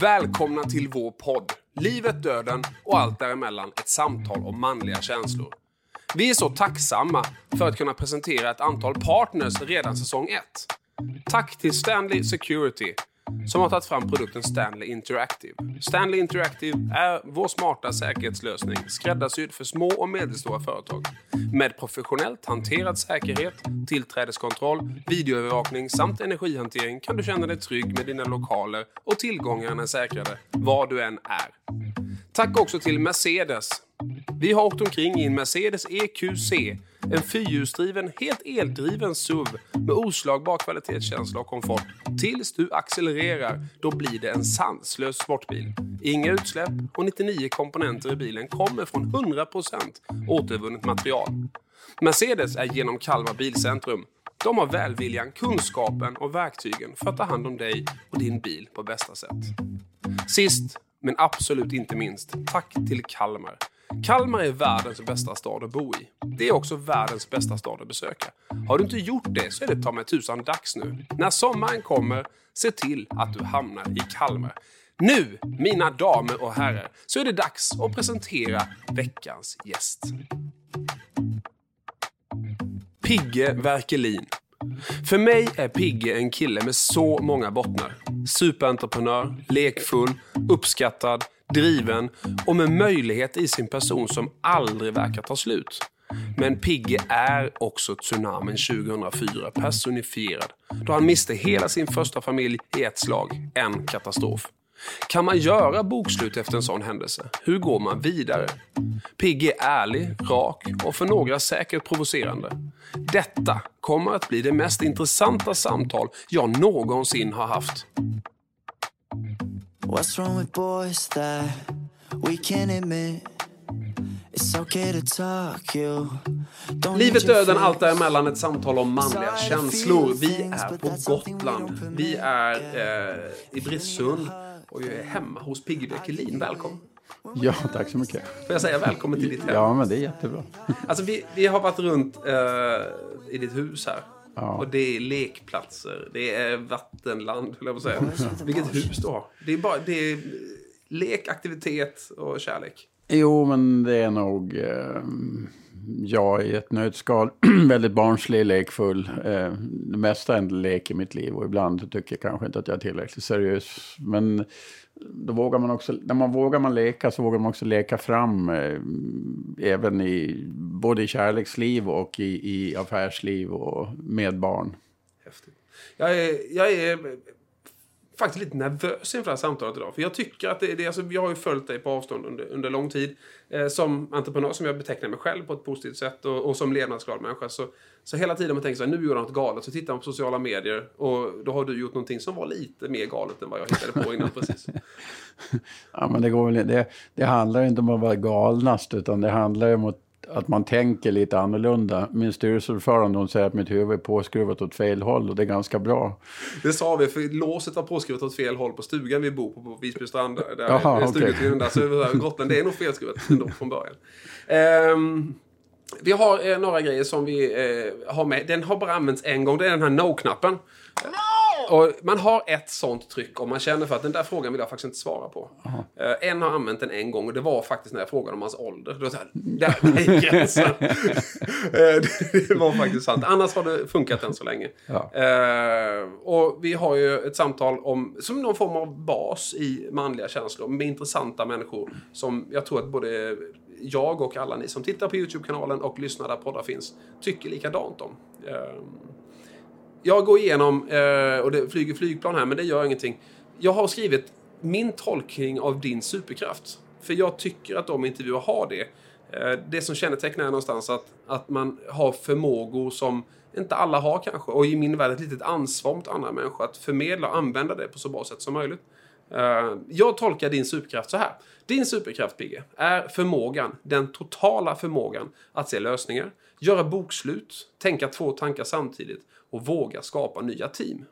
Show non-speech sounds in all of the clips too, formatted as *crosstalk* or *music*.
Välkomna till vår podd. Livet, döden och allt däremellan. Ett samtal om manliga känslor. Vi är så tacksamma för att kunna presentera ett antal partners redan säsong 1. Tack till Stanley Security som har tagit fram produkten Stanley Interactive. Stanley Interactive är vår smarta säkerhetslösning skräddarsydd för små och medelstora företag. Med professionellt hanterad säkerhet, tillträdeskontroll, videoövervakning samt energihantering kan du känna dig trygg med dina lokaler och tillgångarna är säkrade var du än är. Tack också till Mercedes. Vi har åkt omkring i en Mercedes EQC, en fyrhjulsdriven, helt eldriven SUV med oslagbar kvalitetskänsla och komfort. Tills du accelererar, då blir det en sanslös sportbil. Inga utsläpp och 99 komponenter i bilen kommer från 100% återvunnet material. Mercedes är genom Kalmar Bilcentrum. De har välviljan, kunskapen och verktygen för att ta hand om dig och din bil på bästa sätt. Sist men absolut inte minst, tack till Kalmar. Kalmar är världens bästa stad att bo i. Det är också världens bästa stad att besöka. Har du inte gjort det så är det ta mig tusan dags nu. När sommaren kommer, se till att du hamnar i Kalmar. Nu, mina damer och herrar, så är det dags att presentera veckans gäst. Pigge Werkelin. För mig är Pigge en kille med så många bottnar. Superentreprenör, lekfull, uppskattad, driven och med möjlighet i sin person som aldrig verkar ta slut. Men Pigge är också tsunamin 2004 personifierad. Då han miste hela sin första familj i ett slag. En katastrof. Kan man göra bokslut efter en sån händelse? Hur går man vidare? Pigge är ärlig, rak och för några säkert provocerande. Detta kommer att bli det mest intressanta samtal jag någonsin har haft. What's wrong with boys that we can't admit Livet, döden, allt däremellan. Ett samtal om manliga känslor. Vi är på Gotland. Vi är eh, i Brissund och jag är hemma hos Pigge Björkelin. Välkommen! Ja, tack så mycket. Får jag säga välkommen till ditt hem? Ja, men det är jättebra. Alltså, vi, vi har varit runt eh, i ditt hus här. Ja. Och det är lekplatser, det är vattenland, höll jag på att säga. Vilket hus du har. Det är bara det är lek, aktivitet och kärlek. Jo, men det är nog... Eh, jag i ett nötskal. *clears throat* väldigt barnslig, lekfull. Eh, det mesta är en lek i mitt liv. Och ibland tycker jag kanske inte att jag är tillräckligt seriös. Men då vågar man också, när man vågar man leka så vågar man också leka fram. Eh, även i, både i kärleksliv och i, i affärsliv och med barn. Häftigt. Jag är, jag är faktiskt lite nervös inför det här samtalet idag. För jag tycker att det, det alltså, jag har ju följt dig på avstånd under, under lång tid. Eh, som entreprenör som jag betecknar mig själv på ett positivt sätt och, och som levnadsglad människa. Så, så hela tiden man tänker så här, nu gör han något galet. Så tittar man på sociala medier och då har du gjort någonting som var lite mer galet än vad jag hittade på innan precis. *laughs* ja men det går väl det, det handlar inte om att vara galnast utan det handlar om att att man tänker lite annorlunda. Min styrelseordförande hon säger att mitt huvud är påskruvat åt fel håll och det är ganska bra. Det sa vi, för låset var påskruvat åt fel håll på stugan vi bor på, på Visby strand. Där Jaha, okay. där, så Gotland, det är nog felskruvat ändå från början. Um, vi har eh, några grejer som vi eh, har med. Den har bara använts en gång, det är den här no-knappen. No! Och man har ett sånt tryck om man känner för att den där frågan vill jag faktiskt inte svara på. Uh, en har använt den en gång och det var faktiskt när jag frågade om hans ålder. Då så här, där är gränsen. *laughs* uh, det var faktiskt sant. Annars har det funkat än så länge. Ja. Uh, och vi har ju ett samtal om, som någon form av bas i manliga känslor med intressanta människor som jag tror att både jag och alla ni som tittar på Youtube-kanalen och lyssnar där poddar finns tycker likadant om. Jag går igenom, eh, och det flyger flygplan här, men det gör ingenting. Jag har skrivit min tolkning av din superkraft. För jag tycker att de intervjuer har det. Eh, det som kännetecknar är någonstans att, att man har förmågor som inte alla har kanske. Och i min värld ett litet ansvar mot andra människor att förmedla och använda det på så bra sätt som möjligt. Eh, jag tolkar din superkraft så här. Din superkraft, Pigge, är förmågan, den totala förmågan att se lösningar, göra bokslut, tänka två tankar samtidigt och våga skapa nya team.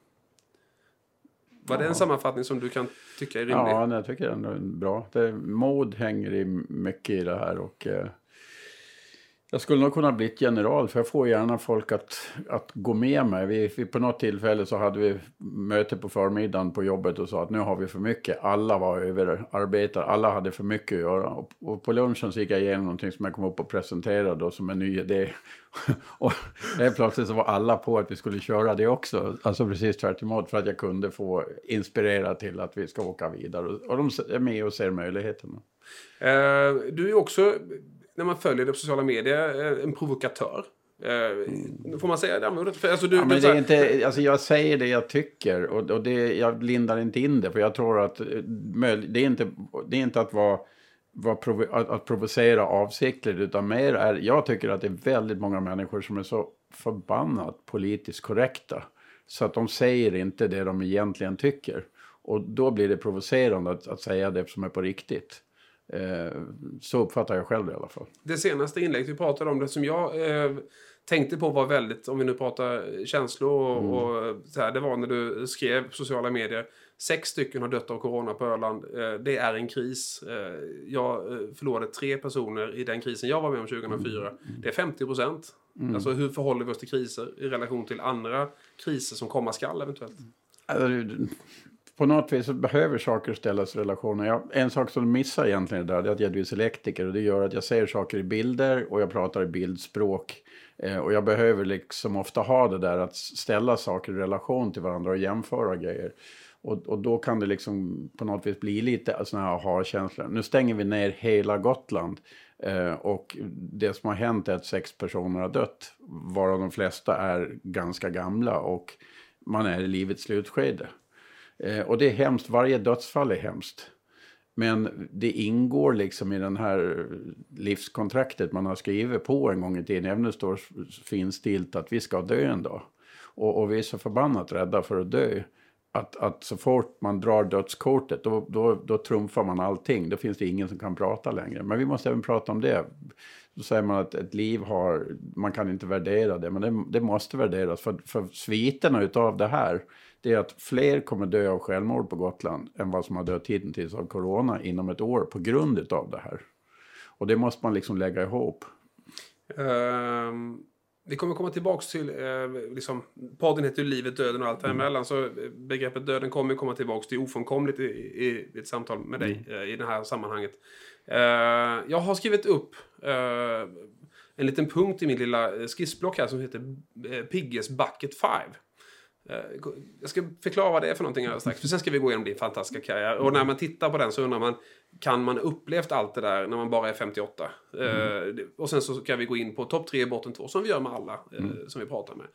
Var ja. det en sammanfattning som du kan tycka är rimlig? Ja, jag tycker den är bra. Det, mod hänger i mycket i det här och eh, jag skulle nog kunna bli general, för jag får gärna folk att, att gå med mig. Vi, vi, på något tillfälle så hade vi möte på förmiddagen på jobbet och sa att nu har vi för mycket. Alla var överarbetade, alla hade för mycket att göra. Och, och på lunchen så gick jag igenom någonting som jag kom upp och presenterade då, som en ny idé. *laughs* och helt plötsligt så var alla på att vi skulle köra det också. Alltså precis tvärt emot, för att jag kunde få inspirera till att vi ska åka vidare. Och de är med och ser möjligheterna. Uh, du är också när man följer det på sociala medier, eh, en provokatör. Mm. Får man säga det? Alltså, du, ja, men det är inte, alltså jag säger det jag tycker och, och det, jag lindar inte in det. För jag tror att eh, det är inte, det är inte att vara provo att, att, provocera avsiktligt utan mer är, jag tycker att det är väldigt många människor som är så förbannat politiskt korrekta. Så att de säger inte det de egentligen tycker. Och då blir det provocerande att, att säga det som är på riktigt. Eh, så uppfattar jag själv det i alla fall. Det senaste inlägget vi pratade om, det som jag eh, tänkte på var väldigt, om vi nu pratar känslor och, mm. och så här, det var när du skrev på sociala medier Sex stycken har dött av corona på Öland. Eh, det är en kris. Eh, jag eh, förlorade tre personer i den krisen jag var med om 2004. Mm. Det är 50 procent. Mm. Alltså hur förhåller vi oss till kriser i relation till andra kriser som komma skall eventuellt? På något vis behöver saker ställas i relationer. Jag, en sak som du missar egentligen där är att jag är dyslektiker och det gör att jag ser saker i bilder och jag pratar i bildspråk. Eh, och jag behöver liksom ofta ha det där att ställa saker i relation till varandra och jämföra grejer. Och, och då kan det liksom på något vis bli lite sådana här aha-känslor. Nu stänger vi ner hela Gotland. Eh, och det som har hänt är att sex personer har dött. Varav de flesta är ganska gamla och man är i livets slutskede. Eh, och det är hemskt, varje dödsfall är hemskt. Men det ingår liksom i den här livskontraktet man har skrivit på en gång i tiden. Även det står finstilt att vi ska dö en dag. Och, och vi är så förbannat rädda för att dö. Att, att så fort man drar dödskortet då, då, då trumfar man allting. Då finns det ingen som kan prata längre. Men vi måste även prata om det. Då säger man att ett liv har, man kan inte värdera det. Men det, det måste värderas. För, för sviterna utav det här det är att fler kommer dö av självmord på Gotland än vad som har dött hittills av corona inom ett år på grund av det här. Och det måste man liksom lägga ihop. Um, vi kommer komma tillbaka till, uh, liksom, podden heter ju Livet, Döden och allt däremellan. Mm. Så begreppet döden kommer komma tillbaka till ofrånkomligt i, i, i, ett samtal med dig mm. uh, i det här sammanhanget. Uh, jag har skrivit upp en liten punkt i min lilla skissblock här som heter Pigges Bucket 5. Eh, jag ska förklara vad det är för någonting alldeles strax. För sen ska vi gå igenom din fantastiska karriär. Och när man tittar på den så undrar man, kan man upplevt allt det där när man bara är 58? Mm. Uh, och sen så ska vi gå in på topp tre, botten två, som vi gör med alla uh, mm. som vi pratar med.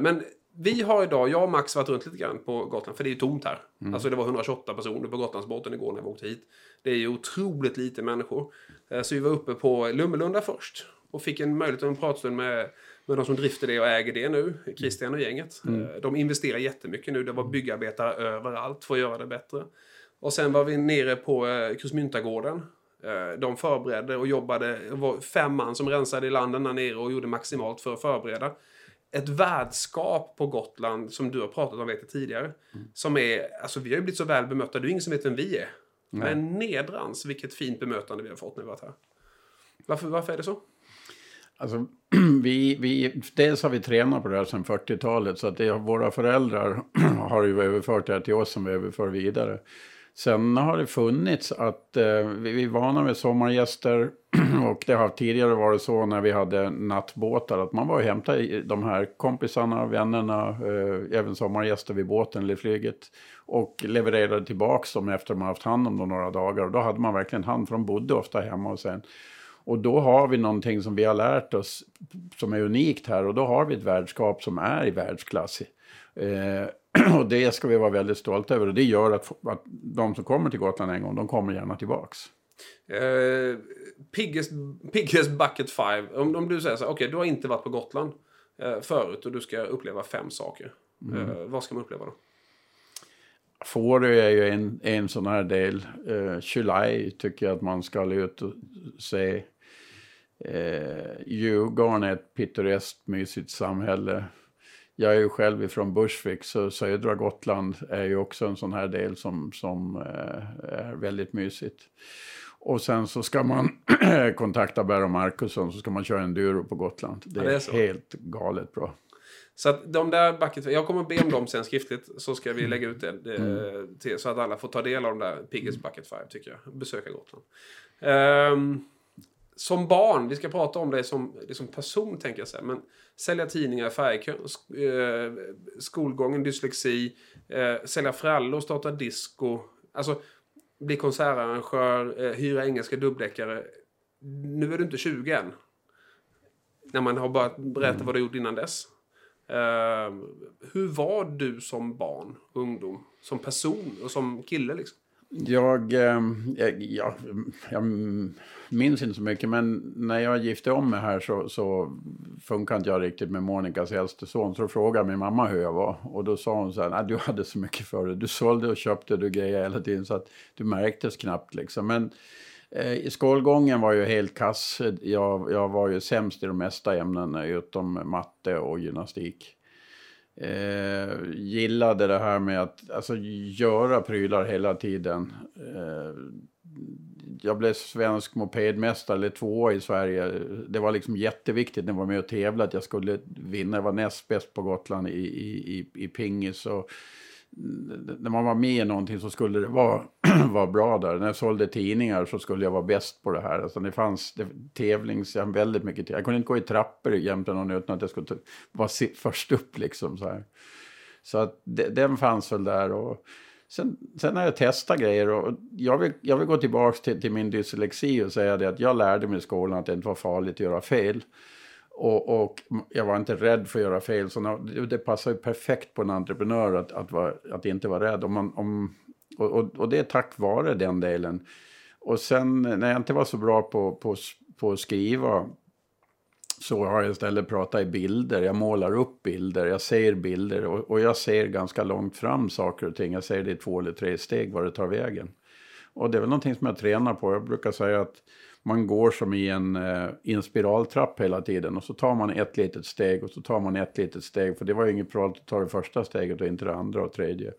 Men vi har idag, jag och Max varit runt lite grann på Gotland, för det är ju tomt här. Mm. Alltså det var 128 personer på Gotlandsbåten igår när vi åkte hit. Det är ju otroligt lite människor. Så vi var uppe på Lummelunda först. Och fick en möjlighet att en pratstund med men de som drifter det och äger det nu, Christian och gänget, mm. Eh, de investerar jättemycket nu. Det var byggarbetare överallt för att göra det bättre. Och sen var vi nere på eh, Krusmyntagården. Eh, de förberedde och jobbade. Det var fem man som rensade i landen där nere och gjorde maximalt för att förbereda. Ett värdskap på Gotland som du har pratat om vet tidigare. Mm. Som är, alltså vi har ju blivit så väl bemötta. Det är ingen som vet vem vi är. Nej. Men nedrans vilket fint bemötande vi har fått när vi varit här. Varför, varför är det så? Alltså, *clears throat* vi, vi, dels har vi tränat på det här sedan 40-talet så att det, våra föräldrar *clears throat* har ju överfört det här till oss som vi överför vidare. Sen har det funnits att eh, vi är vana med sommargäster *clears throat* och det har tidigare varit så när vi hade nattbåtar att man var och hämtade de här kompisarna, vännerna, eh, även sommargäster vid båten eller flyget och levererade tillbaka dem efter man haft hand om dem några dagar och då hade man verkligen hand för de bodde ofta hemma och sen och då har vi någonting som vi har lärt oss som är unikt här och då har vi ett värdskap som är i världsklass. Eh, *clears throat* och det ska vi vara väldigt stolta över och det gör att, att de som kommer till Gotland en gång, de kommer gärna tillbaks. Uh, piggest, piggest bucket five. Om, om du säger så här, okej okay, du har inte varit på Gotland uh, förut och du ska uppleva fem saker. Mm. Uh, vad ska man uppleva då? Fårö är ju en, en sån här del. Uh, Chulai tycker jag att man ska ut och se. Eh, Djurgården är ett pittoreskt mysigt samhälle. Jag är ju själv ifrån Bursvik så södra Gotland är ju också en sån här del som, som eh, är väldigt mysigt. Och sen så ska man *clears throat* kontakta och Markusson så ska man köra enduro på Gotland. Det, Ja, det är så. helt galet bra. Så att de där bucket, jag kommer be om dem sen skriftligt så ska vi lägga ut det Mm. till, så att alla får ta del av de där Piggest Bucket 5 tycker jag. Besöka Gotland. Ehm, som barn, vi ska prata om dig som, som person tänker jag säga. Men sälja tidningar, färgkön, sk, eh, skolgången, dyslexi, eh, sälja frallor, starta disco. Alltså bli konsertarrangör, eh, hyra engelska dubbdäckare. Nu är du inte 20 än. När man har börjat berätta mm. vad du gjort innan dess. Eh, hur var du som barn, ungdom, som person och som kille liksom? Jag, ehm, jag, jag, jag minns inte så mycket, men när jag gifte om mig här så, så funkade inte jag riktigt med Monikas äldste son. Så då frågade min mamma hur jag var. Och då sa hon så här, du hade så mycket för dig. Du sålde och köpte, du grejade hela tiden så att du märktes knappt liksom. Men eh, skolgången var ju helt kass. Jag, jag var ju sämst i de mesta ämnena utom matte och gymnastik. Eh, gillade det här med att alltså, göra prylar hela tiden. Eh, jag blev svensk mopedmästare, eller två i Sverige. Det var liksom jätteviktigt när jag var med och tävlade att jag skulle vinna. Jag var näst bäst på Gotland i, i, i, i pingis. Och när man var med i någonting så skulle det vara, *clears throat* vara bra där. När jag sålde tidningar så skulle jag vara bäst på det här. Alltså det fanns det, tävlings, jag väldigt mycket Jag kunde inte gå i trappor jämte någon utan att jag skulle vara först upp liksom så här. Så att det, den fanns väl där. Och sen, sen har jag testat grejer och jag vill, jag vill gå tillbaka till, till min dyslexi och säga det att jag lärde mig i skolan att det inte var farligt att göra fel. Och, och jag var inte rädd för att göra fel. Så det, det passar ju perfekt på en entreprenör att, att, vara, att inte vara rädd. Om man, om, och, och, och det är tack vare den delen. Och sen när jag inte var så bra på, på, på att skriva så har jag istället pratat i bilder. Jag målar upp bilder, jag ser bilder och, och jag ser ganska långt fram saker och ting. Jag ser det i två eller tre steg var det tar vägen. Och det är väl någonting som jag tränar på. Jag brukar säga att man går som i en, eh, i en spiraltrapp hela tiden. Och så tar man ett litet steg och så tar man ett litet steg. För det var ju inget bra att ta det första steget och inte det andra och tredje.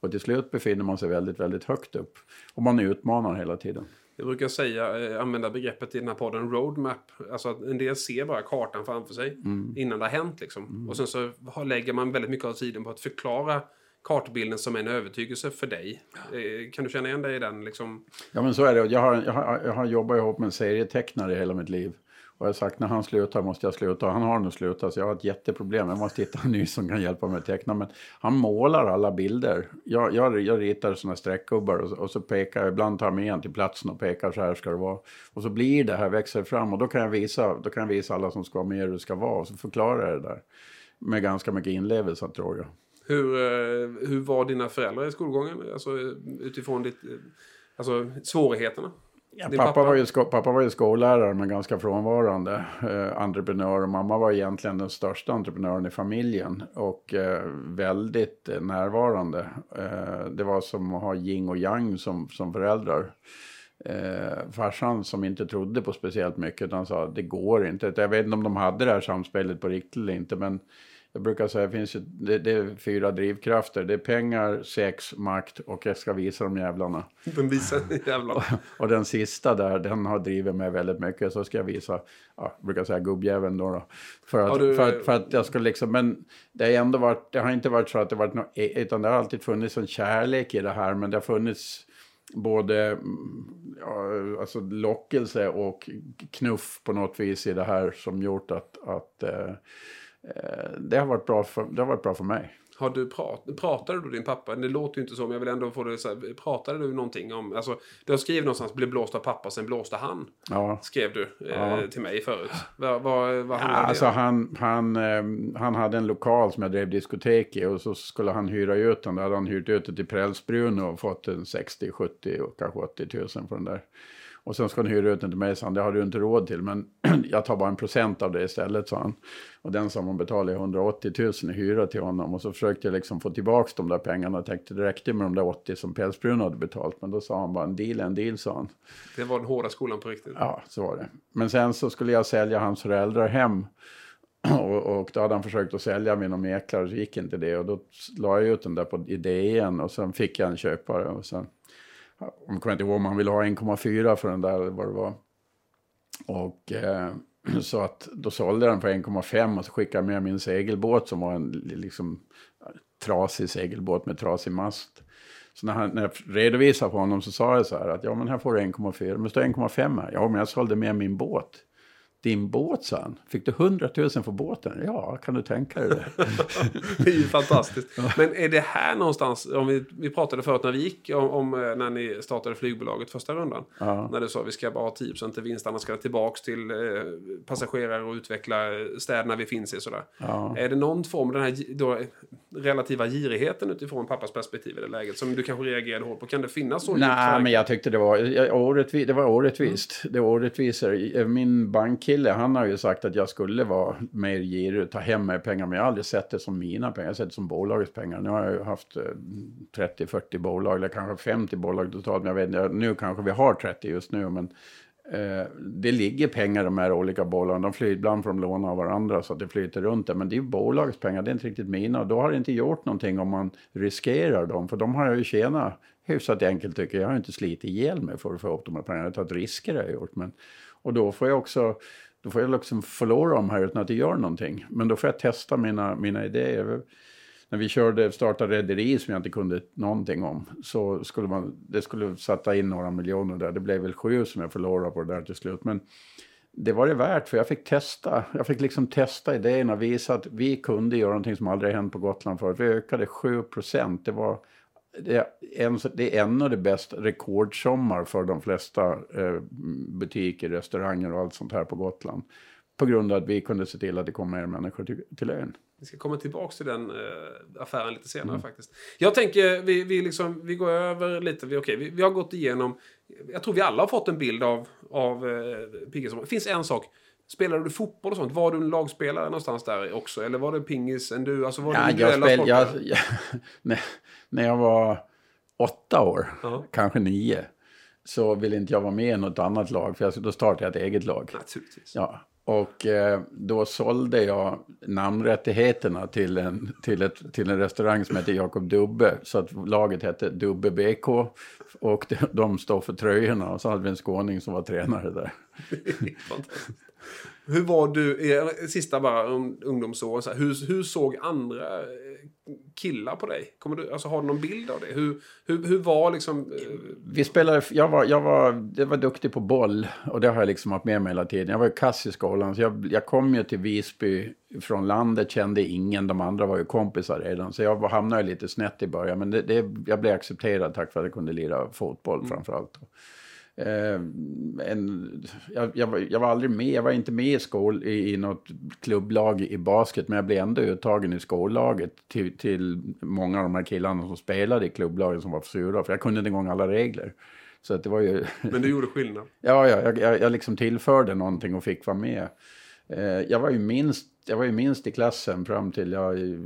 Och till slut befinner man sig väldigt, väldigt högt upp. Och man utmanar hela tiden. Jag brukar säga, eh, använda begreppet i den här podden roadmap. Alltså att en del ser bara kartan framför sig innan det har hänt liksom. Och sen så lägger man väldigt mycket av tiden på att förklara kartbilden som en övertygelse för dig. Eh, kan du känna igen dig i den liksom? Ja men så är det. Jag har, jag har, jag har jobbat ihop med en serietecknare hela mitt liv. Och jag har sagt när han slutar måste jag sluta. Och han har nu slutat så jag har ett jätteproblem. Jag måste hitta en ny som kan hjälpa mig att teckna. Men han målar alla bilder. Jag, jag, jag ritar sådana streckgubbar och, så- och så pekar jag. Ibland tar jag med en till platsen och pekar så här ska det vara. Och så blir det här, växer fram. Och då kan jag visa, då kan jag visa alla som ska vara med hur det ska vara. Och så förklarar jag det där. Med ganska mycket inlevelse tror jag. Hur, eh, hur var dina föräldrar i skolgången? Alltså utifrån ditt, eh, alltså svårigheterna? Ja, pappa, pappa? Var ju pappa var ju skollärare men ganska frånvarande eh, entreprenör. Och mamma var egentligen den största entreprenören i familjen och eh, väldigt eh, närvarande. Eh, det var som att ha yin och yang som, som föräldrar. Eh, farsan som inte trodde på speciellt mycket utan sa det går inte. Jag vet inte om de hade det här samspelet på riktigt eller inte men jag brukar säga finns ju, det, det är fyra drivkrafter. Det är pengar, sex, makt och jag ska visa de jävlarna. Den visar jävlar. *laughs* Och den sista där, den har drivit mig väldigt mycket. Så ska jag visa, ja, jag brukar säga gubbjäveln då. då. För, att, Har du- för, att, för att jag skulle liksom, men det har ändå varit, det har inte varit så att det varit något, utan det har alltid funnits en kärlek i det här. Men det har funnits både ja, alltså lockelse och knuff på något vis i det här som gjort att, att eh, det, har varit bra för, det har varit bra för mig. Har du prat, pratade du din pappa? Det låter ju inte så, men jag vill ändå få det så här, Pratade du någonting om... Alltså, du har skrivit någonstans, blev blåst av pappa, sen blåste han. Ja. Skrev du eh, Ja. till mig förut. Vad, vad, vad Ja, alltså han, han, ehm, han hade en lokal som jag drev diskotek i och så skulle han hyra ut den. Då hade han hyrt ut det till Prälsbrunn och fått en 60, 70 och kanske 80 tusen för den där. Och sen ska han hyra ut den till mig, sa han, det har du inte råd till, men *clears throat* jag tar bara en procent av det istället, sa han. Och den som han betalade 180 000 i hyra till honom. Och så försökte jag liksom få tillbaka de där pengarna och tänkte det räckte med de där 80 som Pälsbrunn hade betalt. Men då sa han bara en deal en deal, sa han. Det var den hårda skolan på riktigt. Ja, så var det. Men sen så skulle jag sälja hans föräldrar hem. *clears throat* Och, och då hade han försökt att sälja med någon mäklare, så gick inte det. Och då la jag ut den där på idén och sen fick jag en köpare. Och sen jag kommer inte ihåg om han ville ha 1,4 för den där eller vad det var. Och eh, *clears throat* så att då sålde den för 1,5 och så skickade jag med min segelbåt som var en liksom trasig segelbåt med trasig mast. Så när, han, när jag redovisade för honom så sa jag så här att ja men här får du 1,4, men det står 1,5 här. Ja men jag sålde med min båt. Din båt, sa han. Fick du 100 000 för båten? Ja, kan du tänka dig det? *laughs* det är ju fantastiskt. Men är det här någonstans, om vi, vi pratade förut när vi gick om, om eh, när ni startade flygbolaget första rundan. Ja. När du sa att vi ska bara ha 10% till vinst, annars ska det tillbaka till eh, passagerare och utveckla städerna vi finns i. Sådär. Ja. Är det någon form av den här då, relativa girigheten utifrån pappas perspektiv i det läget som du kanske reagerade hårt på? Kan det finnas så? Nej, men jag tyckte det var, orättvis, det var orättvist. Mm. Det var orättvisor. Min bankkille, han har ju sagt att jag skulle vara mer girig och ta hem mer pengar. Men jag har aldrig sett det som mina pengar, jag har sett det som bolagets pengar. Nu har jag ju haft eh, 30-40 bolag, eller kanske 50 bolag totalt. Men jag vet inte, nu kanske vi har 30 just nu. Men Eh, det ligger pengar i de här olika bolagen. De flyr, ibland får de låna av varandra så att det flyter runt där. Men det är ju bolagets pengar, det är inte riktigt mina. Och då har det inte gjort någonting om man riskerar dem. För de har jag ju tjänat hyfsat enkelt tycker jag. Jag har inte slitit ihjäl mig för att få upp de här pengarna. Jag har tagit risker har jag gjort. Men, och då får jag också då får jag liksom förlora dem här utan att det gör någonting. Men då får jag testa mina, mina idéer när vi körde, startade rederi som jag inte kunde någonting om, så skulle man, det skulle sätta in några miljoner där. Det blev väl sju som jag förlorade på det där till slut. Men det var det värt, för jag fick testa. Jag fick liksom testa idéerna och visa att vi kunde göra någonting som aldrig hänt på Gotland förut. Vi ökade 7 procent. Det var det är, en, det är en av de bästa rekordsommar för de flesta eh, butiker, restauranger och allt sånt här på Gotland. På grund av att vi kunde se till att det kom mer människor till, till ön. Vi ska komma tillbaka till den eh, affären lite senare mm. faktiskt. Jag tänker, vi, vi, liksom, vi går över lite. Vi, okay, vi, vi, har gått igenom, jag tror vi alla har fått en bild av, av eh, Pigge. Det finns en sak. Spelade du fotboll och sånt? Var du en lagspelare någonstans där också? Eller var det pingis, en du? Alltså var ja, jag spel, jag, *laughs* jag, när, när jag var åtta år, -huh. kanske nio, så ville inte jag vara med i något annat lag. För då startade jag ett eget lag. Naturligtvis. Ja, och eh, då sålde jag namnrättigheterna till en, till, ett, till en restaurang som heter Jakob Dubbe. Så att laget hette Dubbe BK. Och de, *laughs* de står för tröjorna. Och så hade vi en skåning som var tränare där. *laughs* Hur var du, sista bara ungdomsåren, hur, hur såg andra killar på dig? Kommer du, alltså, har du någon bild av det? Hur, hur, hur var liksom... Eh... Vi spelade, jag var, jag, var, jag var duktig på boll och det har jag liksom haft med mig hela tiden. Jag var ju kass i skolan så jag, jag kom ju till Visby från landet, kände ingen, de andra var ju kompisar redan. Så jag hamnade lite snett i början men det, det, jag blev accepterad tack vare att jag kunde lira fotboll mm. framförallt. Eh, en, jag, jag, var, jag, var aldrig med, jag var inte med i, skol, i, i något klubblag i basket, men jag blev ändå uttagen i skollaget till, till många av de här killarna som spelade i klubblagen som var för sura, för jag kunde inte en gång alla regler. Så att det var ju... *laughs* Men du gjorde skillnad? ja, ja jag, jag, jag liksom tillförde någonting och fick vara med. Eh, jag var ju minst jag var ju minst i klassen fram till jag, i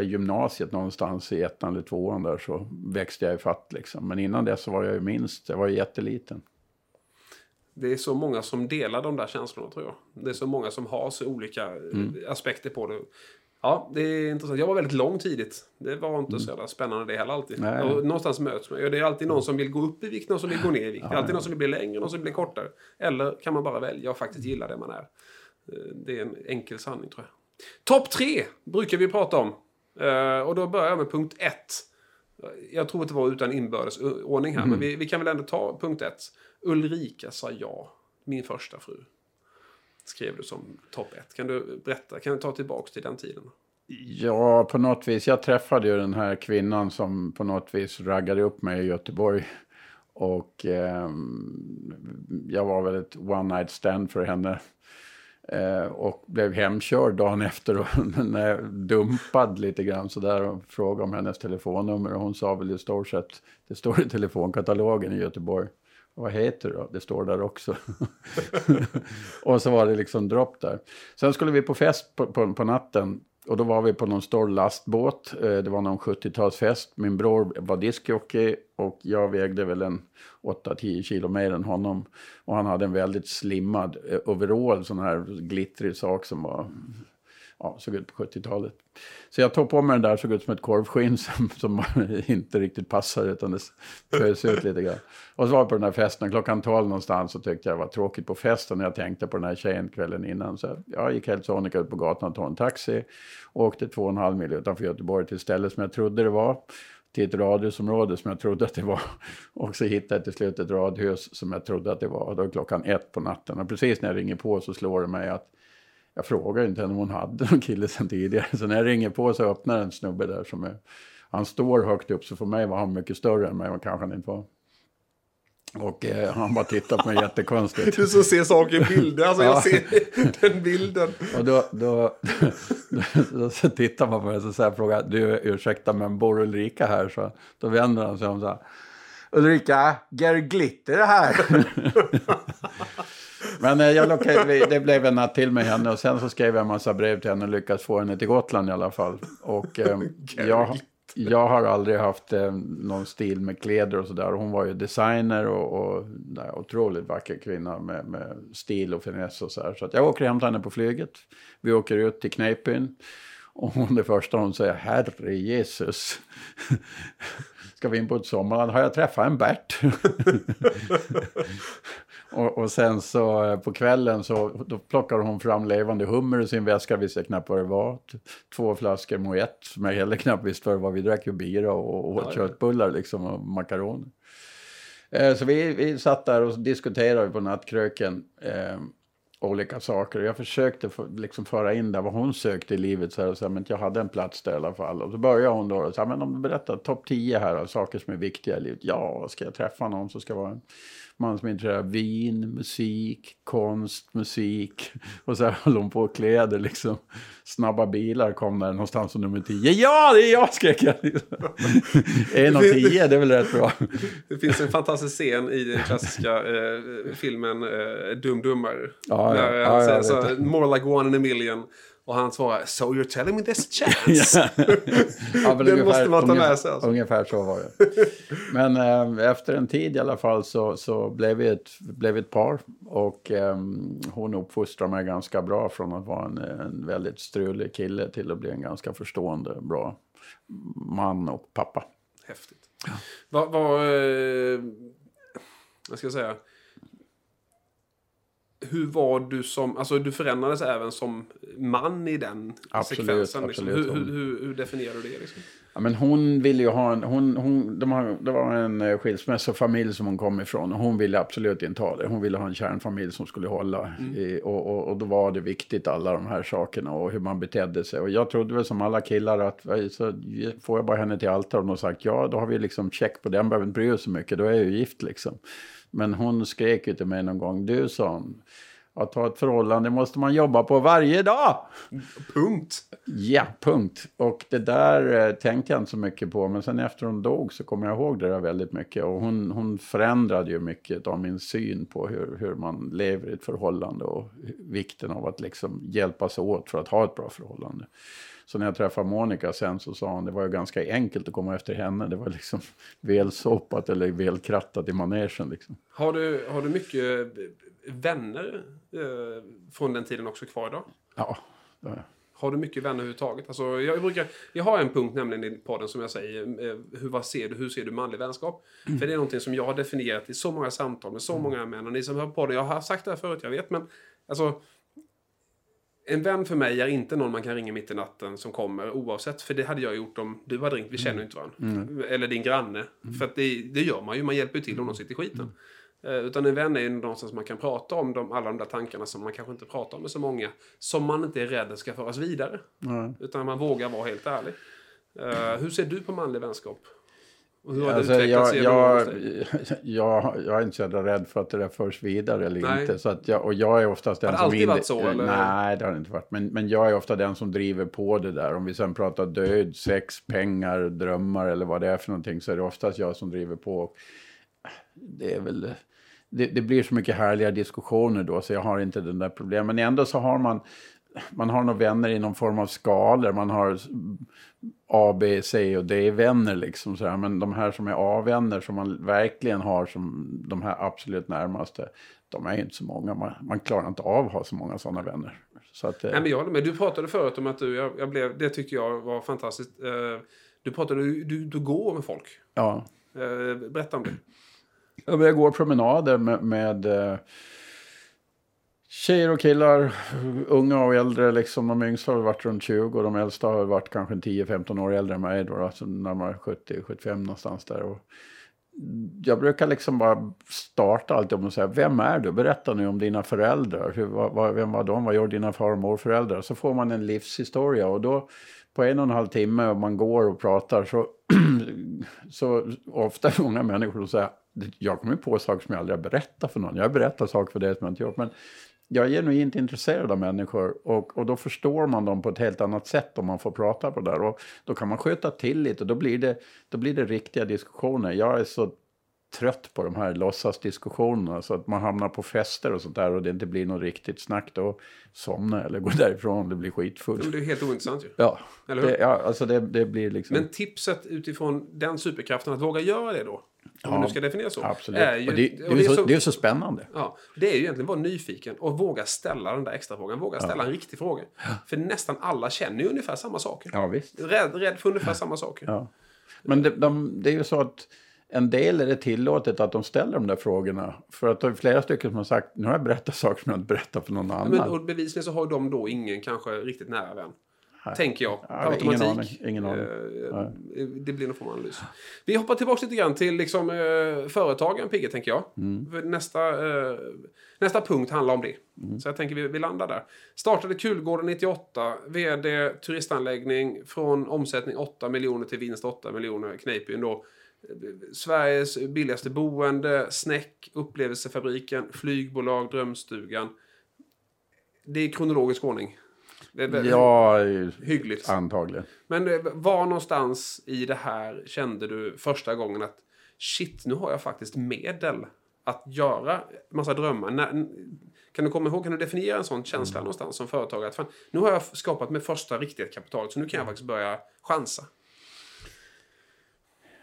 gymnasiet någonstans i ettan eller tvåan där så växte jag i fatt liksom. Men innan dess så var jag ju minst, jag var ju jätteliten. Det är så många som delar de där känslorna tror jag. Det är så många som har så olika mm. aspekter på det. Ja, det är intressant. Jag var väldigt lång tidigt. Det var inte mm. så jävla spännande det heller alltid. Och någonstans möts man. Det är alltid någon som vill gå upp i vikt, någon som vill gå ner i vikt. Det är alltid någon som vill bli längre, någon som vill bli kortare. Eller kan man bara välja och faktiskt gilla det man är. Eh, det är en enkel sanning tror jag. Topp tre brukar vi prata om. Uh, och då börjar jag med punkt ett. Jag tror att det var utan inbördes ordning här, mm. men vi, vi, kan väl ändå ta punkt ett. Ulrika sa ja, min första fru. Skrev du som topp ett. Kan du berätta, kan du ta tillbaka till den tiden? Ja, på något vis. Jag träffade ju den här kvinnan som på något vis raggade upp mig i Göteborg. Och eh, jag var väl ett one night stand för henne. Eh, och blev hemkörd dagen efter och *laughs* eh, dumpad lite grann sådär och frågade om hennes telefonnummer och hon sa väl i stort sett, det står i telefonkatalogen i Göteborg. Och vad heter det då? Det står där också. *laughs* och så var det liksom dropp där. Sen skulle vi på fest på, på, på natten och då var vi på någon stor lastbåt. Eh, det var någon 70-talsfest. Min bror var diskjockey och jag vägde väl en 8-10 kilo mer än honom. Och han hade en väldigt slimmad eh, overall, sån här glittrig sak som var ja, såg ut på 70-talet. Så jag tog på mig den där, såg ut som ett korvskinn som, som *laughs* inte riktigt passade utan det frös ut lite grann. Och så var jag på den här festen, klockan 12 någonstans så tyckte jag det var tråkigt på festen när jag tänkte på den här tjejen kvällen innan. Så jag gick helt sonika ut på gatan och tog en taxi och åkte två och en halv mil utanför Göteborg till ett ställe som jag trodde det var till ett radhusområde som jag trodde att det var. *laughs* Och så hittade jag till slut ett radhus som jag trodde att det var. Och Då klockan ett på natten. Och precis när jag ringer på så slår det mig att jag frågar inte henne om hon hade någon kille sen tidigare. Så när jag ringer på så öppnar en snubbe där som är... Han står högt upp så för mig var han mycket större än mig och kanske han inte var. Och eh, han bara tittar på mig jättekonstigt. *laughs* Du som ser saker i bilder, *laughs* alltså jag ser den bilden. Och då, då, då, så tittar man på mig och så frågar du ursäkta men bor Ulrika här? Så, då vänder han sig om så här. Ulrika, Gary Glitter är här. *laughs* Men eh, jag lockade, det blev en natt till med henne och sen så skrev jag en massa brev till henne och lyckades få henne till Gotland i alla fall. Och eh, jag, jag har aldrig haft eh, någon stil med kläder och sådär. Hon var ju designer och, och nej, otroligt vacker kvinna med, med stil och finess och så här. Så att jag åker hem till henne på flyget. Vi åker ut till Kneippbyn. Och hon det första hon säger, herre Jesus. *laughs* Ska vi in på ett sommarland? Har jag träffat en Bert? *laughs* *laughs* och, och, sen så eh, på kvällen så då plockar hon fram levande hummer i sin väska, visste jag knappt vad det var. Två flaskor Moët som jag heller knappt visste vad det var. Vi drack ju bira och, och åt köttbullar liksom och makaroner. Eh, så vi, vi satt där och diskuterade på nattkröken. Eh, olika saker. Jag försökte liksom föra in där vad hon sökte i livet. Så här, så här, men jag hade en plats där i alla fall. Och så började hon då och sa, men om du berättar topp 10 här av saker som är viktiga i livet. Ja, ska jag träffa någon så ska det vara en man som är intresserad av vin, musik, konst, musik. *laughs* Och så höll hon på kläder liksom. Snabba bilar kom där någonstans som nummer 10. Ja, det är jag skrek jag. *laughs* en av tio, det är väl rätt bra. *laughs* Det finns en fantastisk scen i den klassiska eh, filmen eh, Dum Dummare. Ja, ja, ja, ja, More like one in a million. Och han svarar So you're telling me there's a *laughs* chance? ja, Den *laughs* ungefär, måste man ta med sig. Alltså. Ungefär så var det. *laughs* Men eh, efter en tid i alla fall så, så blev, vi ett, blev ett par. Och eh, hon uppfostrade mig ganska bra från att vara en, en väldigt strulig kille till att bli en ganska förstående, bra man och pappa. Häftigt. Ja. Vad, vad, eh, vad ska jag säga? Hur var du som, alltså du förändrades även som man i den absolut, sekvensen. Liksom. Absolut. Hur, hur, hur, definierar du det? Liksom? Ja, men hon ville ju ha en, hon, hon, de har, det var en eh, skilsmässofamilj som hon kom ifrån och hon ville absolut inte ha det. Hon ville ha en kärnfamilj som skulle hålla. Mm. I, och, och, och, då var det viktigt alla de här sakerna och hur man betedde sig. Och jag trodde väl som alla killar att så får jag bara henne till altaret och sagt ja, då har vi liksom check på den, behöver inte bry oss så mycket, då är jag ju gift liksom. Men hon skrek ju till mig någon gång, du sa hon, att ha ett förhållande måste man jobba på varje dag. Punkt. Ja, punkt. Och det där eh, tänkte jag inte så mycket på. Men sen efter hon dog så kommer jag ihåg det där väldigt mycket. Och hon, hon förändrade ju mycket av min syn på hur, hur man lever i ett förhållande. Och vikten av att liksom hjälpas åt för att ha ett bra förhållande. Så när jag träffade Monica sen så sa hon det var ju ganska enkelt att komma efter henne. Det var liksom *laughs* välsoppat eller välkrattat i manegen. Liksom. Har, du, har du mycket vänner eh, från den tiden också kvar idag? Ja, det har jag. Har du mycket vänner överhuvudtaget? Alltså, jag, brukar, jag har en punkt nämligen i podden som jag säger. Eh, hur, vad ser du, hur ser du manlig vänskap? Mm. För det är någonting som jag har definierat i så många samtal med så mm. många män. Och ni som hör på det, jag har sagt det här förut, jag vet. Men alltså, en vän för mig är inte någon man kan ringa mitt i natten som kommer oavsett. För det hade jag gjort om du hade ringt. Vi känner ju inte varandra. Mm. Eller din granne. Mm. För det, det, gör man ju. Man hjälper ju till om någon sitter i skiten. Mm. Uh, utan en vän är ju någonstans man kan prata om de, alla de där tankarna som man kanske inte pratar om med så många. Som man inte är rädd ska föras vidare. Utan man vågar vara helt ärlig. Uh, hur ser du på manlig vänskap? Och hur har alltså, det jag, jag, *laughs* jag, jag, är inte så rädd för att det där förs vidare eller nej. inte. Så att jag, och jag är oftast den har det alltid varit så? Eller? Nej, det har det inte varit. Men, men jag är ofta den som driver på det där. Om vi sen pratar död, sex, pengar, drömmar eller vad det är för någonting så är det oftast jag som driver på. Det är väl... Det, det blir så mycket härliga diskussioner då så jag har inte den där problemen. Men ändå så har man man har nog vänner i någon form av skalor. Man har A, B, C och D-vänner liksom. Så här. Men de här som är A-vänner som man verkligen har som de här absolut närmaste. De är ju inte så många. Man, man klarar inte av att ha så många sådana vänner. Så att, eh, Nej, men jag med. Du pratade förut om att du, jag, jag blev, det tyckte jag var fantastiskt. Eh, Du pratade, du, du, du går med folk. ja. Eh, Berätta om det. Jag går promenader med, med eh, tjejer och killar, unga och äldre. Liksom. De yngsta har varit runt 20 och de äldsta har varit kanske 10-15 år äldre än mig. Då, alltså närmare 70-75 någonstans där. Och jag brukar liksom bara starta alltid med att säga, vem är du? Berätta nu om dina föräldrar. Hur, vad, vem var de? Vad gör dina far och morföräldrar? Så får man en livshistoria och då på en och en halv timme om man går och pratar så, *clears throat* så ofta är *laughs* det många människor som säger, jag kommer på saker som jag aldrig har berättat för någon. Jag har berättat saker för det som jag inte gjort. Men jag är genuint intresserad av människor och, och då förstår man dem på ett helt annat sätt om man får prata på det där. Och då kan man sköta till lite och då blir det, då blir det riktiga diskussioner. Jag är så trött på de här låtsasdiskussionerna så att man hamnar på fester och sånt där och det inte blir något riktigt snack. Då somnar jag eller går *laughs* därifrån, det blir skitfull. Men Det är helt ointressant ju. Ja, Eller hur? det, ja alltså det, det blir liksom... Men tipset utifrån den superkraften att våga göra det då. Om Ja, nu ska definiera så. Absolut. Är ju, och det, det, och är så, det är så spännande. Ja, det är ju egentligen vara nyfiken och våga ställa den där extra frågan. Våga ställa en riktig fråga. För nästan alla känner ju ungefär samma saker. Ja, visst. Rädd, rädd för ungefär samma saker. Ja. Men det, de, det är ju så att en del är det tillåtet att de ställer de där frågorna. För att det är flera stycken som har sagt, nu har jag berättat saker som jag inte berättat för någon annan. Men, och bevisligen så har de då ingen kanske riktigt nära vän. Tänker jag. Ja, per ingen automatik. aning, ingen aning. Eh, Det blir någon form av analys. Vi hoppar tillbaka lite grann till liksom, eh, företagen, Pigge, tänker jag. Mm. Nästa, eh, nästa punkt handlar om det. Mm. Så jag tänker vi, vi landar där. Startade Kulgården 98, vd turistanläggning, från omsättning 8 miljoner till vinst 8 miljoner. Kneippbyn då. Sveriges billigaste boende, Snäck, upplevelsefabriken, flygbolag, Drömstugan. Det är kronologisk ordning. Det är väl- Ja, Hyggligt. antagligen. Men eh, var någonstans i det här kände du första gången att shit, nu har jag faktiskt medel att göra massa drömmar. När, kan du komma ihåg, kan du definiera en sån känsla Mm. någonstans som företagare? Att fan, nu har jag skapat med första riktiga kapitalet så nu kan jag faktiskt börja chansa.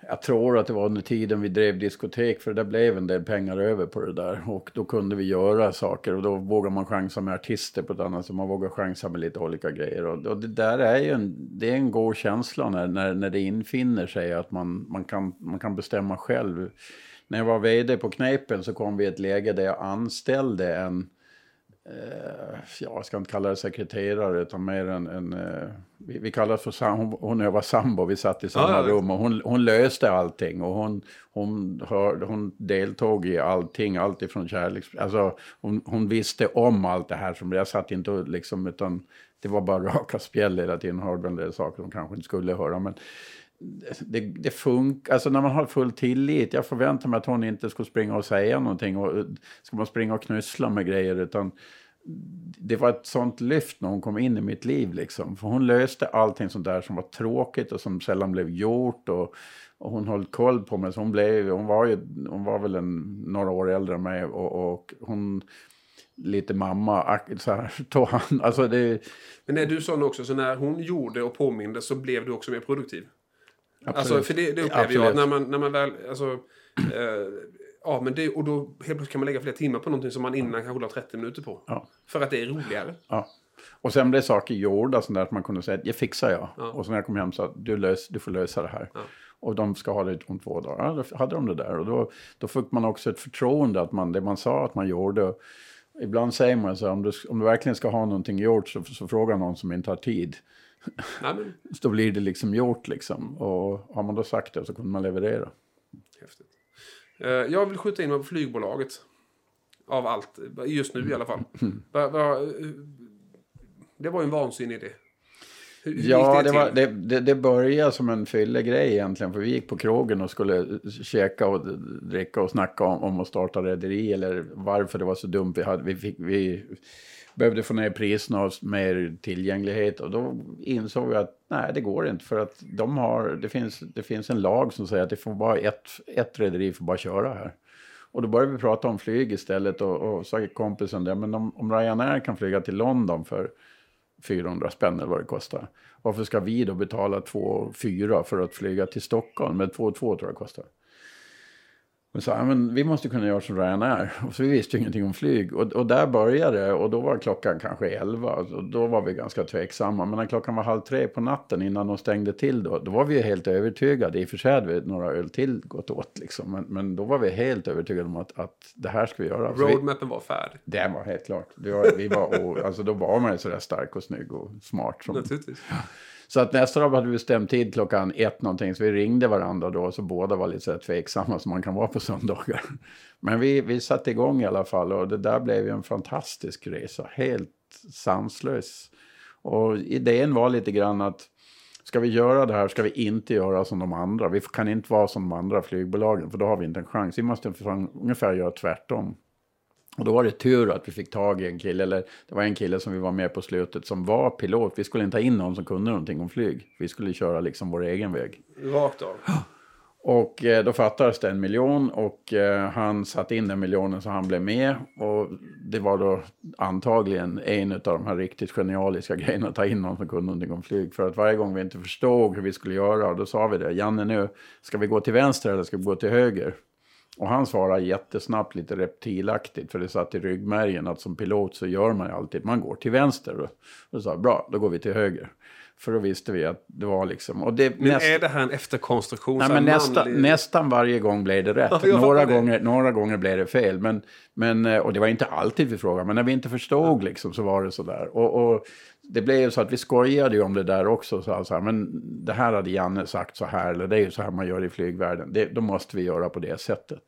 Jag tror att det var under tiden vi drev diskotek för det blev en del pengar över på det där. Och då kunde vi göra saker och då vågar man chansa med artister på ett annat sätt. Man vågar chansa med lite olika grejer. Och, och det där är ju en, det är en god känsla när, när, när det infinner sig att man, man, kan, man kan bestämma själv. När jag var vd på Knepen så kom vi i ett läge där jag anställde en eh, ja, jag ska inte kalla det sekreterare utan mer en, en eh, vi, vi kallar för sam, hon, och jag var sambo, vi satt i samma visst. rum och hon, hon löste allting och hon, hon, hör, hon deltog i allting, allt ifrån kärleks... Alltså hon, hon visste om allt det här som jag satt inte och liksom utan det var bara *laughs* raka spjäll hela tiden, hörde en del saker som kanske inte skulle höra men det, det funkar, alltså när man har full tillit. Jag förväntar mig att hon inte skulle springa och säga någonting. Och, eh, ska man springa och knussla med grejer utan det var ett sånt lyft när hon kom in i mitt liv liksom. För hon löste allting sånt där som var tråkigt och som sällan blev gjort. Och, och hon höll koll på mig. Så hon, blev, hon, var ju, hon var väl en, några år äldre än mig. Och, och hon lite mamma, så här, *laughs* tog han, alltså det, Men är du sån också, så när hon gjorde och påminde så blev du också mer produktiv? Absolut. Alltså, för det, det upplever jag, Absolut. när man, när man väl, alltså, eh, ja men det, och då helt plötsligt kan man lägga flera timmar på någonting som man innan kanske la 30 minuter på. Ja. För att det är roligare. Ja. Och sen blev saker gjorda sånt där att man kunde säga jag fixar jag. Ja. Och så när jag kom hem sa du, lös, du får lösa det här. Ja. Och de ska ha det om två dagar. Ja, då hade de det där. Och då, då fick man också ett förtroende att man, det man sa att man gjorde. Ibland säger man så här, om du, om du verkligen ska ha någonting gjort så, så fråga någon som inte har tid. Nej, men, Så då blir det liksom gjort liksom. Och har man då sagt det så kunde man leverera. häftigt. Eh, jag vill skjuta in mig på flygbolaget. Av allt, just nu i alla fall. *clears throat* Eh, det var ju en vansinnig idé. Ja, det, det, var, det, det, det började som en fyllegrej egentligen. För vi gick på krogen och skulle käka och dricka och snacka om, om att starta rederi. Eller varför det var så dumt. Vi, hade, vi, fick, vi behövde få ner priserna och mer tillgänglighet. Och då insåg vi att nej, det går inte. För att de har, det, finns, det finns en lag som säger att det får bara ett, ett rederi får bara köra här. Och då började vi prata om flyg istället. Och, och sa kompisen det, men om, om Ryanair kan flyga till London för 400 spänn eller vad det kostar. Varför ska vi då betala 2 4 för att flyga till Stockholm? Men 2 2 tror jag kostar. Men sa, men vi måste kunna göra som Ryanair. *laughs* Och så vi visste ju ingenting om flyg. Och, och där började det. Och då var klockan kanske 11. Och då var vi ganska tveksamma. Men när klockan var halv tre på natten innan de stängde till då. Då var vi helt övertygade. I och för sig hade vi några öl till gått åt liksom. Men, men då var vi helt övertygade om att, att det här ska vi göra. Roadmappen var färdig. Det var helt klart. Var, vi var, och, alltså då var man ju sådär stark och snygg och smart. Som, Naturligtvis så att nästa dag hade vi bestämt tid klockan ett någonting. Så vi ringde varandra då. Så båda var lite så tveksamma som man kan vara på söndagar. *laughs* Men vi, vi satte igång i alla fall. Och det där blev ju en fantastisk resa. Helt sanslös. Och idén var lite grann att ska vi göra det här ska vi inte göra som de andra. Vi kan inte vara som de andra flygbolagen. För då har vi inte en chans. Vi måste ungefär göra tvärtom. Och då var det tur att vi fick tag i en kille, eller det var en kille som vi var med på slutet som var pilot. Vi skulle inte ha in någon som kunde någonting om flyg. Vi skulle köra liksom vår egen väg. Rakt av. Och eh, då fattades det en miljon och eh, han satte in den miljonen så han blev med. Och det var då antagligen en av de här riktigt genialiska *laughs* grejerna att ta in någon som kunde någonting om flyg. För att varje gång vi inte förstod hur vi skulle göra, då sa vi det. Janne nu, ska vi gå till vänster eller ska vi gå till höger? Och han svarade jättesnabbt, lite reptilaktigt, för det satt i ryggmärgen att som pilot så gör man ju alltid, man går till vänster. Och då sa bra, då går vi till höger. För då visste vi att det var liksom... Och det, Men näst, är det här en efterkonstruktion? nej, men nästa, manlig- nästan varje gång blev det rätt. Ja, några, det. gånger, några gånger blev det fel. Men, men, eh, och det var inte alltid vi frågade, men när vi inte förstod liksom, så var det sådär. Och, och det blev ju så att vi skojade ju om det där också. Så alltså, men det här hade Janne sagt så här, eller det är ju så här man gör i flygvärlden. Det, då måste vi göra på det sättet.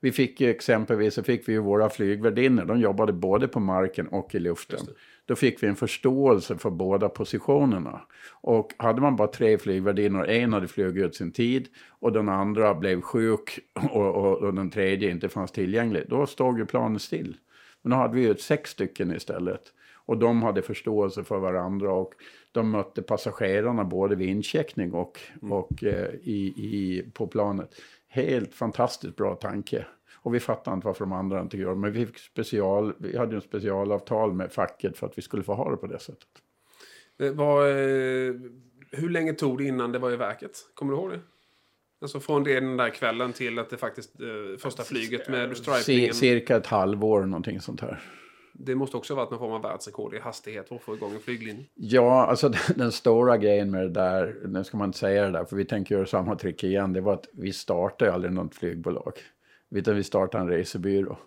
Vi fick ju exempelvis så fick vi ju våra flygvärdinnor. De jobbade både på marken och i luften. Då fick vi en förståelse för båda positionerna. Och hade man bara tre flygvärdinnor, en hade flugit ut sin tid och den andra blev sjuk *laughs* och, och, och den tredje inte fanns tillgänglig. Då stod ju planet still. Men då hade vi ju sex stycken istället. Och de hade förståelse för varandra och de mötte passagerarna både vid incheckning och, och eh, i, i, på planet. Helt fantastiskt bra tanke. Och vi fattade inte varför de andra inte gör det. Men vi, fick special, vi hade en specialavtal med facket för att vi skulle få ha det på det sättet. Det var, eh, hur länge tog det innan det var i verket? Kommer du ihåg det? Alltså från det den där kvällen till att det faktiskt eh, första flyget med stripingen. cirka ett halvår, någonting sånt här. Det måste också ha varit någon form av världsrekord i hastighet för att få igång en flyglinje. Ja, alltså den, *laughs* den stora grejen med det där, nu ska man inte säga det där, för vi tänker göra samma trick igen, det var att vi startade aldrig något flygbolag. Utan vi startade en resebyrå.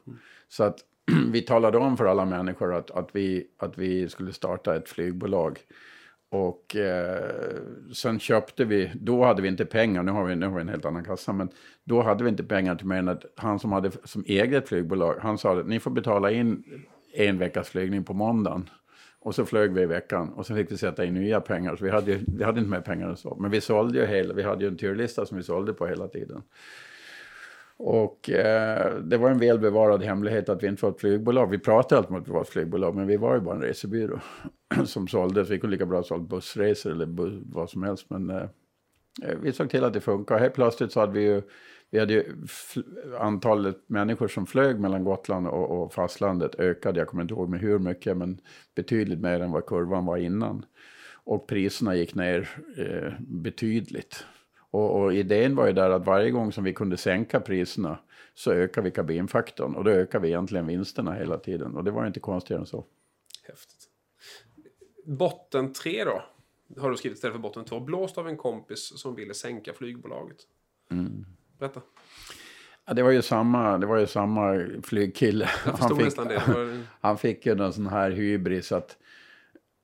Så att *clears throat* vi talade om för alla människor att, att, vi, att vi skulle starta ett flygbolag. Och eh, sen köpte vi, då hade vi inte pengar, nu har vi, nu har vi en helt annan kassa, men då hade vi inte pengar till mer än att han som hade som eget flygbolag, han sa att ni får betala in en veckas flygning på måndagen. Och så flög vi i veckan och så fick vi sätta in nya pengar. Så vi hade, ju- vi hade inte mer pengar än så. Men vi sålde ju hela, vi hade ju en turlista som vi sålde på hela tiden. Och eh, det var en välbevarad hemlighet att vi inte var ett flygbolag. Vi pratade alltid om att vi var ett flygbolag, men vi var ju bara en resebyrå *clears throat* som sålde. Så vi kunde lika bra ha sålt bussresor eller bu- vad som helst. Men eh, eh vi såg till att det funkar. Helt plötsligt så hade vi ju, vi hade ju antalet människor som flög mellan Gotland och, och fastlandet ökade. Jag kommer inte ihåg med hur mycket, men betydligt mer än vad kurvan var innan. Och priserna gick ner eh, betydligt. Och, och idén var ju där att varje gång som vi kunde sänka priserna så ökar vi kabinfaktorn. Och då ökar vi egentligen vinsterna hela tiden. Och det var inte konstigare än så. Häftigt. Botten 3 då? Har du skrivit istället för botten 2. Blåst av en kompis som ville sänka flygbolaget. Mm. Berätta. Ja, det var ju samma, det var ju samma flygkille. Det. det var, *laughs* han fick ju en sån här hybris att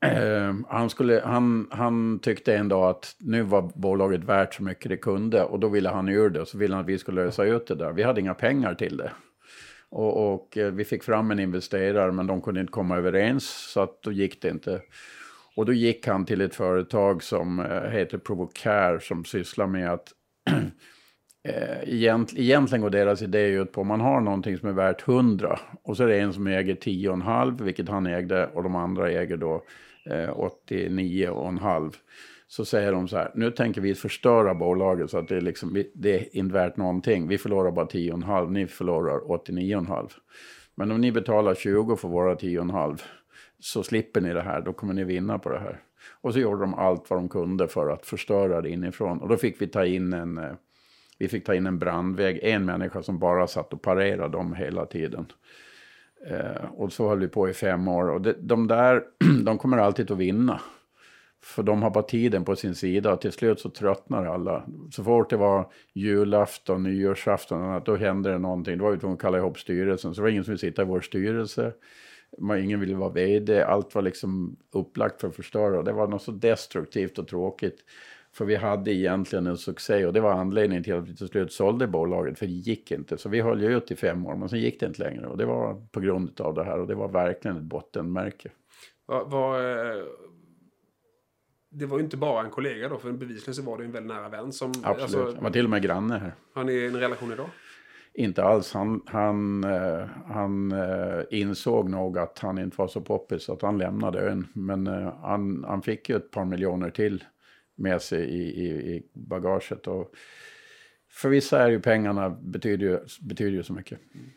eh, han, skulle, han, han tyckte en dag att nu var bolaget värt så mycket det kunde och då ville han ur det och så ville han att vi skulle lösa ut det där. Vi hade inga pengar till det. Och, och eh, vi fick fram en investerare men de kunde inte komma överens så att då gick det inte. Och då gick han till ett företag som eh, heter Provocare som sysslar med att *clears throat* Eh, egent, egentligen går deras idé ut på om man har någonting som är värt 100 och så är det en som äger 10,5 vilket han ägde och de andra äger då eh, 89,5. Så säger de så här, nu tänker vi förstöra bolaget så att det liksom, det är inte värt någonting. Vi förlorar bara 10,5, ni förlorar 89,5. Men om ni betalar 20 för våra 10,5 så slipper ni det här, då kommer ni vinna på det här. Och så gjorde de allt vad de kunde för att förstöra det inifrån. Och då fick vi ta in en, eh, vi fick ta in en brandväg, en människa som bara satt och parerade dem hela tiden. Eh, och så höll vi på i fem år. Och det, de där, *clears throat* de kommer alltid att vinna. För de har bara tiden på sin sida till slut så tröttnar alla. Så fort det var julafton, nyårsafton, och annat, då hände det någonting. Då var vi tvungna att kalla ihop styrelsen. Så det var ingen som ville sitta i vår styrelse. Ingen ville vara vd. Allt var liksom upplagt för att förstöra. Det var något så destruktivt och tråkigt. För vi hade egentligen en succé och det var anledningen till att vi till slut sålde bolaget. För det gick inte. Så vi höll ju ut i fem år men sen gick det inte längre. Och det var på grund av det här och det var verkligen ett bottenmärke. Vad, vad, eh, det var ju inte bara en kollega då, för bevisligen så var det en väldigt nära vän som... Absolut, alltså, han var till och med granne här. Har ni en relation idag? Inte alls. Han, han, uh, han uh, insåg nog att han inte var så poppis så att han lämnade ön. Men han, han fick ju ett par miljoner till med sig i, i, i bagaget. Och för vissa är ju pengarna betyder ju, betyder ju så mycket. Mm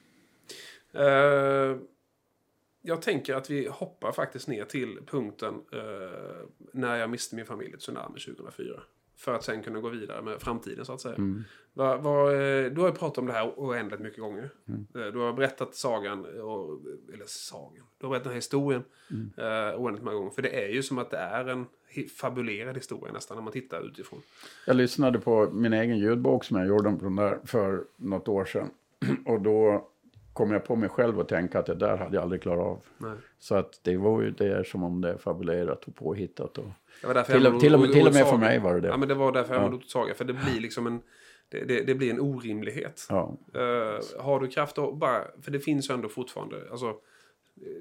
jag tänker att vi hoppar faktiskt ner till punkten eh, när jag miste min familj i tsunami 2004. För att sen kunna gå vidare med framtiden så att säga. Mm. Va, va, eh, du har ju pratat om det här oändligt mycket gånger. Mm. Du har berättat sagan, och, eller sagan, du har berättat den här historien mm. uh, oändligt många gånger. För det är ju som att det är en fabulerad historia nästan när man tittar utifrån. Jag lyssnade på min egen ljudbok som jag gjorde för något år sedan. *clears throat* Och då kom jag på mig själv och tänka att det där hade jag aldrig klarat av. Nej. Så att det var ju det som om det är fabulerat och påhittat. Och det var därför till, jag till, och till och med för mig var det det. Ja, men det var därför jag ja. saga. För det blir liksom en... Det, det, det blir en orimlighet. Ja. Uh, har du kraft att bara... För det finns ju ändå fortfarande... Alltså,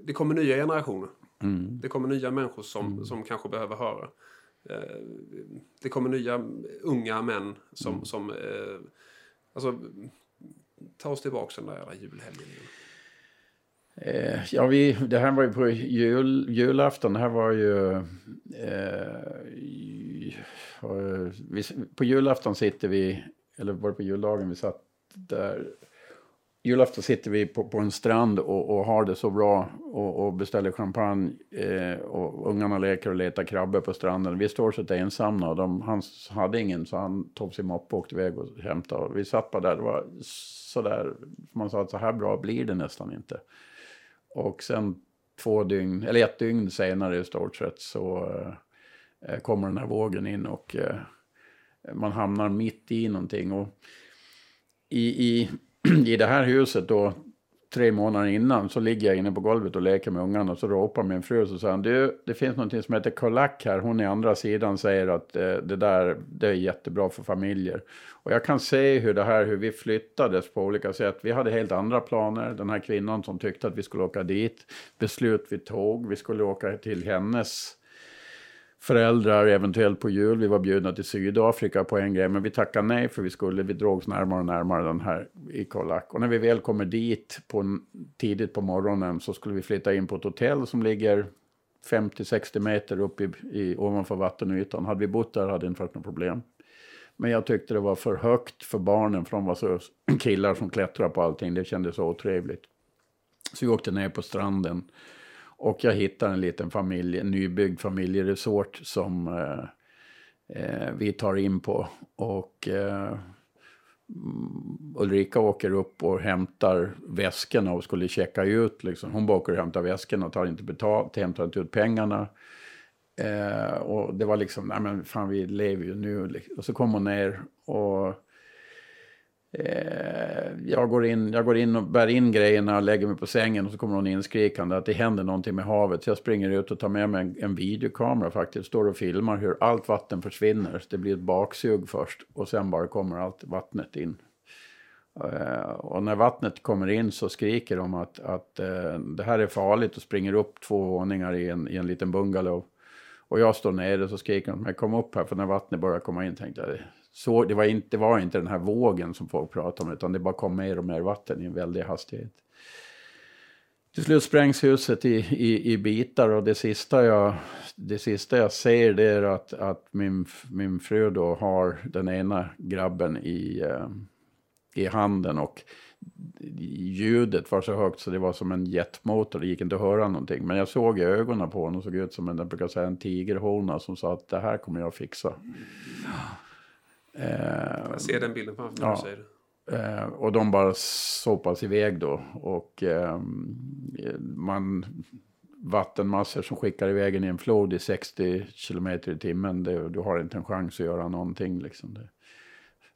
det kommer nya generationer. Mm. Det kommer nya människor som, mm. som kanske behöver höra. Uh, det kommer nya unga män som... Mm. som uh, alltså, ta oss tillbaka den där jävla julhelgen. Eh, ja, vi, det här var ju på jul, julafton. Det här var ju... Eh, vi, på julafton sitter vi, eller var det på juldagen vi satt där julafton sitter vi på, på en strand och, och, har det så bra och, och beställer champagne eh, och ungarna leker och letar krabbor på stranden. Vi står så ensamma och de, han hade ingen så han tog sin moppe och åkte iväg och hämtade. Vi satt bara där, det var sådär, man sa att så här bra blir det nästan inte. Och sen två dygn, eller ett dygn senare i stort sett så eh, kommer den här vågen in och eh, man hamnar mitt i någonting. Och i, i *clears throat* i det här huset då, tre månader innan, så ligger jag inne på golvet och leker med ungarna. Och så ropar min fru och så säger han, du, det finns någonting som heter kolack här. Hon i andra sidan säger att eh, det där, det är jättebra för familjer. Och jag kan se hur det här, hur vi flyttades på olika sätt. Vi hade helt andra planer. Den här kvinnan som tyckte att vi skulle åka dit. Beslut vi tog, vi skulle åka till hennes föräldrar, eventuellt på jul. Vi var bjudna till Sydafrika på en grej, men vi tackade nej för vi skulle, vi drogs närmare och närmare den här i Kolak. Och när vi väl kommer dit på, tidigt på morgonen så skulle vi flytta in på ett hotell som ligger 50-60 meter upp i, i, ovanför vattenytan. Hade vi bott där hade det inte varit något problem. Men jag tyckte det var för högt för barnen, för de var så *clears throat* killar som klättrar på allting. Det kändes så otrevligt. Så vi åkte ner på stranden och jag hittar en liten familj, en nybyggd familjeresort som eh, eh, vi tar in på. Och eh, Ulrika åker upp och hämtar väskorna och skulle checka ut. Liksom. Hon bara åker och hämtar väskorna och tar inte betalt, hämtar inte ut pengarna. Eh, och det var liksom, nej men fan vi lever ju nu. Liksom. Och så kom hon ner och Eh, jag, går in, jag går in och bär in grejerna och lägger mig på sängen och så kommer hon inskrikande att det händer någonting med havet. Så jag springer ut och tar med mig en, en videokamera faktiskt. Står och filmar hur allt vatten försvinner. Det blir ett baksug först och sen bara kommer allt vattnet in. Eh, och när vattnet kommer in så skriker de att, att eh, det här är farligt och springer upp två våningar i en, i en liten bungalow. Och jag står nere och så skriker de, kom upp här för när vattnet börjar komma in tänkte jag, så, det, var inte, det var inte den här vågen som folk pratade om, utan det bara kom mer och mer vatten i en väldig hastighet. Till slut sprängs huset i, i, i bitar och det sista jag, det sista jag ser det är att, att min, min fru då har den ena grabben i, eh, i handen och ljudet var så högt så det var som en jetmotor. Det gick inte att höra någonting. Men jag såg i ögonen på honom. såg ut som en, jag brukar säga, en tigerhona som sa att det här kommer jag fixa. Eh, jag ser den bilden framför mig ja. säger det. Eh, och de bara sopas iväg då. Och eh, man vattenmassor som skickar iväg en i en flod i 60 km i timmen. Det, du har inte en chans att göra någonting. Liksom. Det,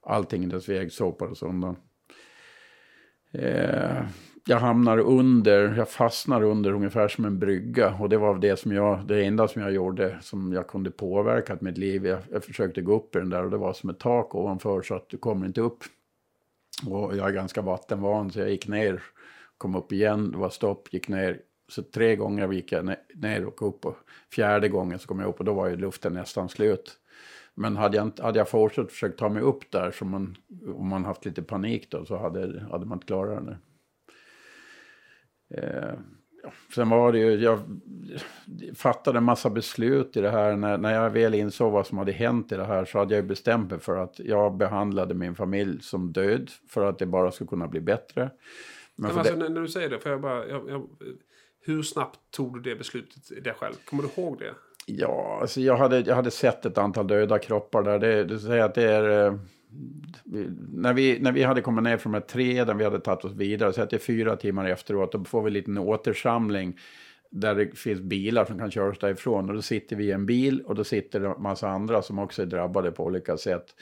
allting i dess väg sopades undan. Eh, jag hamnar under, jag fastnar under ungefär som en brygga. Och det var det som jag, det enda som jag gjorde som jag kunde påverka mitt liv. Jag, jag försökte gå upp i den där och det var som ett tak ovanför så att du kommer inte upp. Och jag är ganska vattenvan så jag gick ner, kom upp igen, det var stopp, gick ner. Så tre gånger gick jag ner och upp och fjärde gången så kom jag upp och då var ju luften nästan slut. Men hade jag, hade jag fortsatt försökt ta mig upp där, så man, om man haft lite panik då, så hade, hade man inte klarat det. Eh. Sen var det ju, jag fattade en massa beslut i det här. När, när jag väl insåg vad som hade hänt i det här så hade jag bestämt mig för att jag behandlade min familj som död för att det bara skulle kunna bli bättre. Men, alltså, det... när du säger det, för jag bara, jag, jag, hur snabbt tog du det beslutet det själv? Kommer du ihåg det? Ja, alltså jag, hade, jag hade sett ett antal döda kroppar där. Det, det säger att det är... När, vi, när vi hade kommit ner från de här tre, där vi hade tagit oss vidare, så att det är fyra timmar efteråt, då får vi en liten återsamling där det finns bilar som kan köras därifrån. Och då sitter vi i en bil och då sitter det en massa andra som också är drabbade på olika sätt.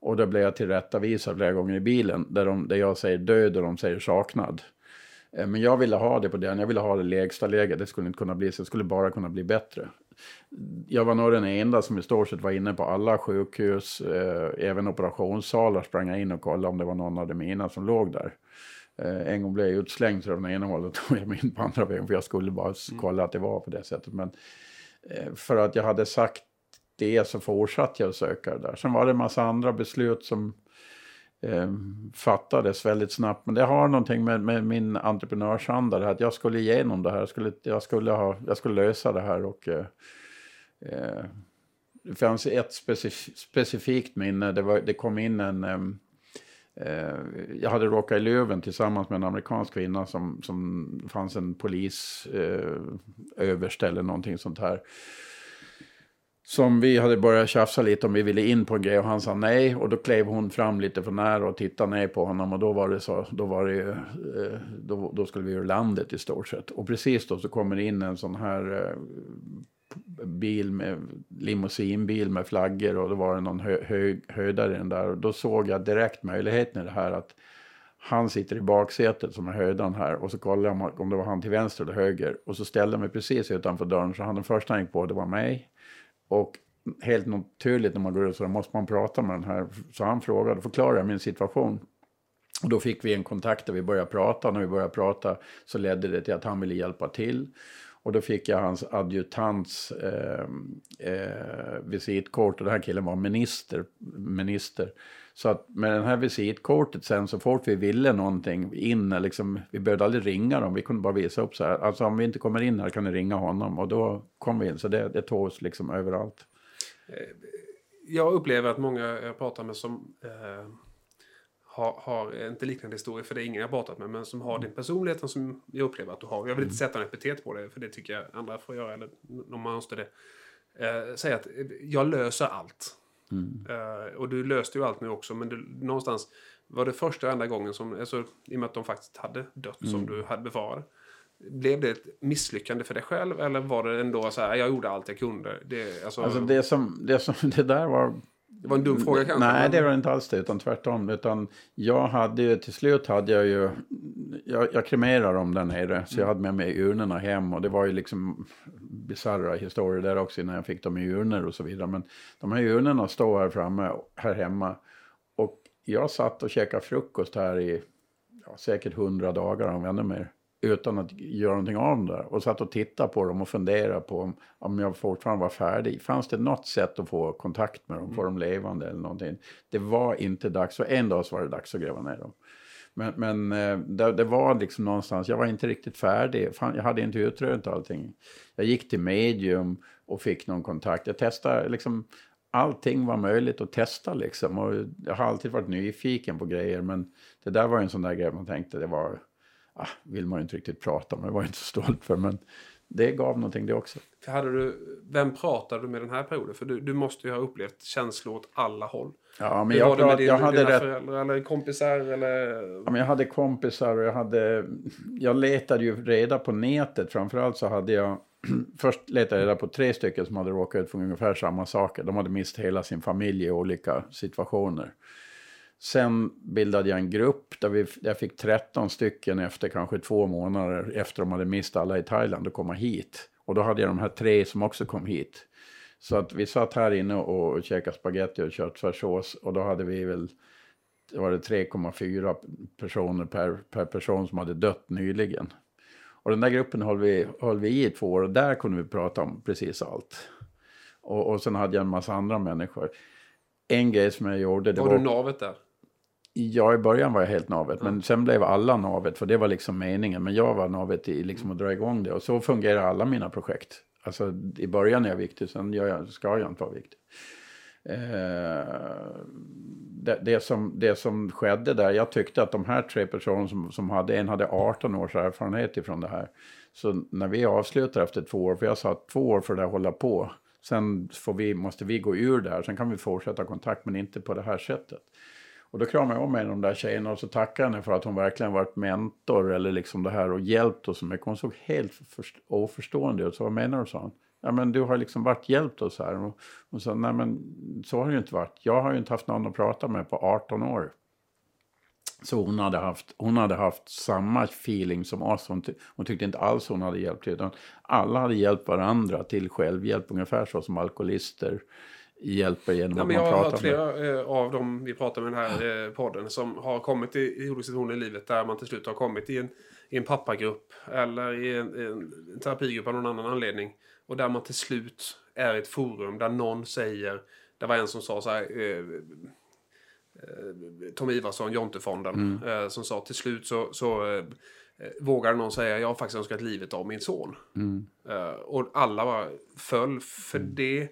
Och då blir jag tillrättavisad flera gånger i bilen, där, de, där jag säger död och de säger saknad. Eh, men jag ville ha det på den, jag ville ha det lägsta läget, det skulle inte kunna bli så, det skulle bara kunna bli bättre jag var nog den enda som i stort sett var inne på alla sjukhus, eh, även operationssalar sprang jag in och kollade om det var någon av de mina som låg där. Eh, en gång blev jag utslängd från ena hållet *laughs* och jag mig in på andra vägen för jag skulle bara mm. kolla att det var på det sättet. Men eh, för att jag hade sagt det så fortsatte jag att söka där. Sen var det en massa andra beslut som eh, fattades väldigt snabbt. Men det har någonting med, med min entreprenörsanda, att jag skulle igenom det här. Jag skulle, jag skulle, ha, jag skulle lösa det här. och eh, eh Det fanns ett specif specifikt minne. Det, var, det kom in en... Eh, eh, jag hade råkat i Löven tillsammans med en amerikansk kvinna som, som fanns en polis eh, eller någonting sånt här som vi hade börjat tjafsa lite om vi ville in på en grej och han sa nej. Och då klev hon fram lite för nära och tittade ner på honom och då var det så, då var det ju, eh, då, då skulle vi ur landet i stort sett. Och precis då så kommer det in en sån här eh, bil med limousinbil med flaggor och då var det någon hö, hö, höjdare i den där. Och då såg jag direkt möjligheten i det här att han sitter i baksätet som är höjdan här och så kollade jag om det var han till vänster eller höger och så ställde jag mig precis utanför dörren så han den första han gick på det var mig och helt naturligt när man går ut så måste man prata med den här. Så han frågade, förklarade jag min situation. Och då fick vi en kontakt där vi började prata. När vi började prata så ledde det till att han ville hjälpa till. Och då fick jag hans adjutants eh, eh, visitkort och den här killen var minister. minister. Så att med det här visitkortet sen så fort vi ville någonting in, liksom, vi behövde aldrig ringa dem, vi kunde bara visa upp så här. Alltså om vi inte kommer in här kan ni ringa honom och då kom vi in. Så det, det tog oss liksom överallt. Eh, jag upplever att många jag pratar med som eh, har, har, inte liknande historier, för det är ingen jag pratat med, men som har din personlighet som jag upplever att du har. Jag vill inte sätta en epitet på det, för det tycker jag andra får göra, eller om man måste det. Eh, säga att jag löser allt. Mm. Uh, och du löste ju allt nu också, men du, någonstans var det första och enda gången som, alltså, i och med att de faktiskt hade dött mm. som du hade befarat. Blev det ett misslyckande för dig själv eller var det ändå så här, jag gjorde allt jag kunde? Det, alltså... alltså det, som, det som, *laughs* det där var det var en dum fråga kanske? Nej, det var inte alls det, utan tvärtom. Utan jag hade ju, till slut hade jag ju, jag, jag kremerade dem där nere, så jag hade med mig urnorna hem. Och det var ju liksom bisarra historier där också innan jag fick dem i urnor och så vidare. Men de här urnorna står här framme, här hemma. Och jag satt och käkade frukost här i ja, säkert hundra dagar, om ännu mer utan att göra någonting av det. Och satt och tittade på dem och funderade på om, om jag fortfarande var färdig. Fanns det något sätt att få kontakt med dem, mm. få dem levande eller någonting? Det var inte dags, och en dag så var det dags att gräva ner dem. Men, men eh, det, det, var liksom någonstans, jag var inte riktigt färdig. Fan, jag hade inte utrönt allting. Jag gick till medium och fick någon kontakt. Jag testade liksom allting var möjligt att testa liksom. Och jag har alltid varit nyfiken på grejer men det där var en sån där grej man tänkte det var, ah, vill man ju inte riktigt prata om, det var jag inte så stolt för. Men det gav någonting det också. För hade du, vem pratade du med den här perioden? För du, du måste ju ha upplevt känslor åt alla håll. Ja, men jag, var prat, din, jag hade rätt föräldrar eller kompisar? Eller... Ja, men jag hade kompisar och jag hade... Jag letade ju reda på nätet. Framförallt så hade jag... *clears throat* Först letade jag reda på tre stycken som hade råkat ut för ungefär samma saker. De hade mist hela sin familj i olika situationer. Sen bildade jag en grupp där vi, jag fick 13 stycken efter kanske två månader efter de hade mist alla i Thailand att komma hit. Och då hade jag de här tre som också kom hit. Så att vi satt här inne och käkade spaghetti och köttfärssås och då hade vi väl var det 3,4 personer per, per person som hade dött nyligen. Och den där gruppen höll vi, höll vi i två år och där kunde vi prata om precis allt. Och, och sen hade jag en massa andra människor. En grej som jag gjorde... Det var, var du navet där? Ja, i början var jag helt navet, men sen blev alla navet, för det var liksom meningen. Men jag var navet i liksom att dra igång det. Och så fungerar alla mina projekt. Alltså i början är jag viktig, sen jag, ska jag inte vara viktig. Eh, det, det, som, det som skedde där, jag tyckte att de här tre personerna som, som hade, en hade 18 års erfarenhet ifrån det här. Så när vi avslutar efter två år, för jag sa att två år för det här hålla på. Sen får vi, måste vi gå ur det här, sen kan vi fortsätta kontakt, men inte på det här sättet. Och då kramade jag om en av de där tjejerna och så tackade jag henne för att hon verkligen varit mentor eller liksom det här och hjälpt oss så mycket. Hon såg helt oförstående ut. Så vad menar du, sa hon. Ja men du har liksom varit hjälpt oss här. Och hon sa, nej men så har det ju inte varit. Jag har ju inte haft någon att prata med på 18 år. Så hon hade haft, hon hade haft samma feeling som oss. Hon, ty hon tyckte inte alls hon hade hjälpt. Utan alla hade hjälpt varandra till självhjälp. Ungefär så som alkoholister hjälper genom ja, att man jag pratar har hört flera eh, av dem vi pratar med den här eh, podden som har kommit i, i olika situationer i livet där man till slut har kommit i en, i en pappagrupp eller i en, en, en terapigrupp av någon annan anledning. Och där man till slut är i ett forum där någon säger, det var en som sa så här, eh, eh, Tom Ivarsson, Jontefonden, mm. som sa till slut så, så vågade någon säga jag har faktiskt önskat livet av min son. Mm. Och alla var föll för mm. det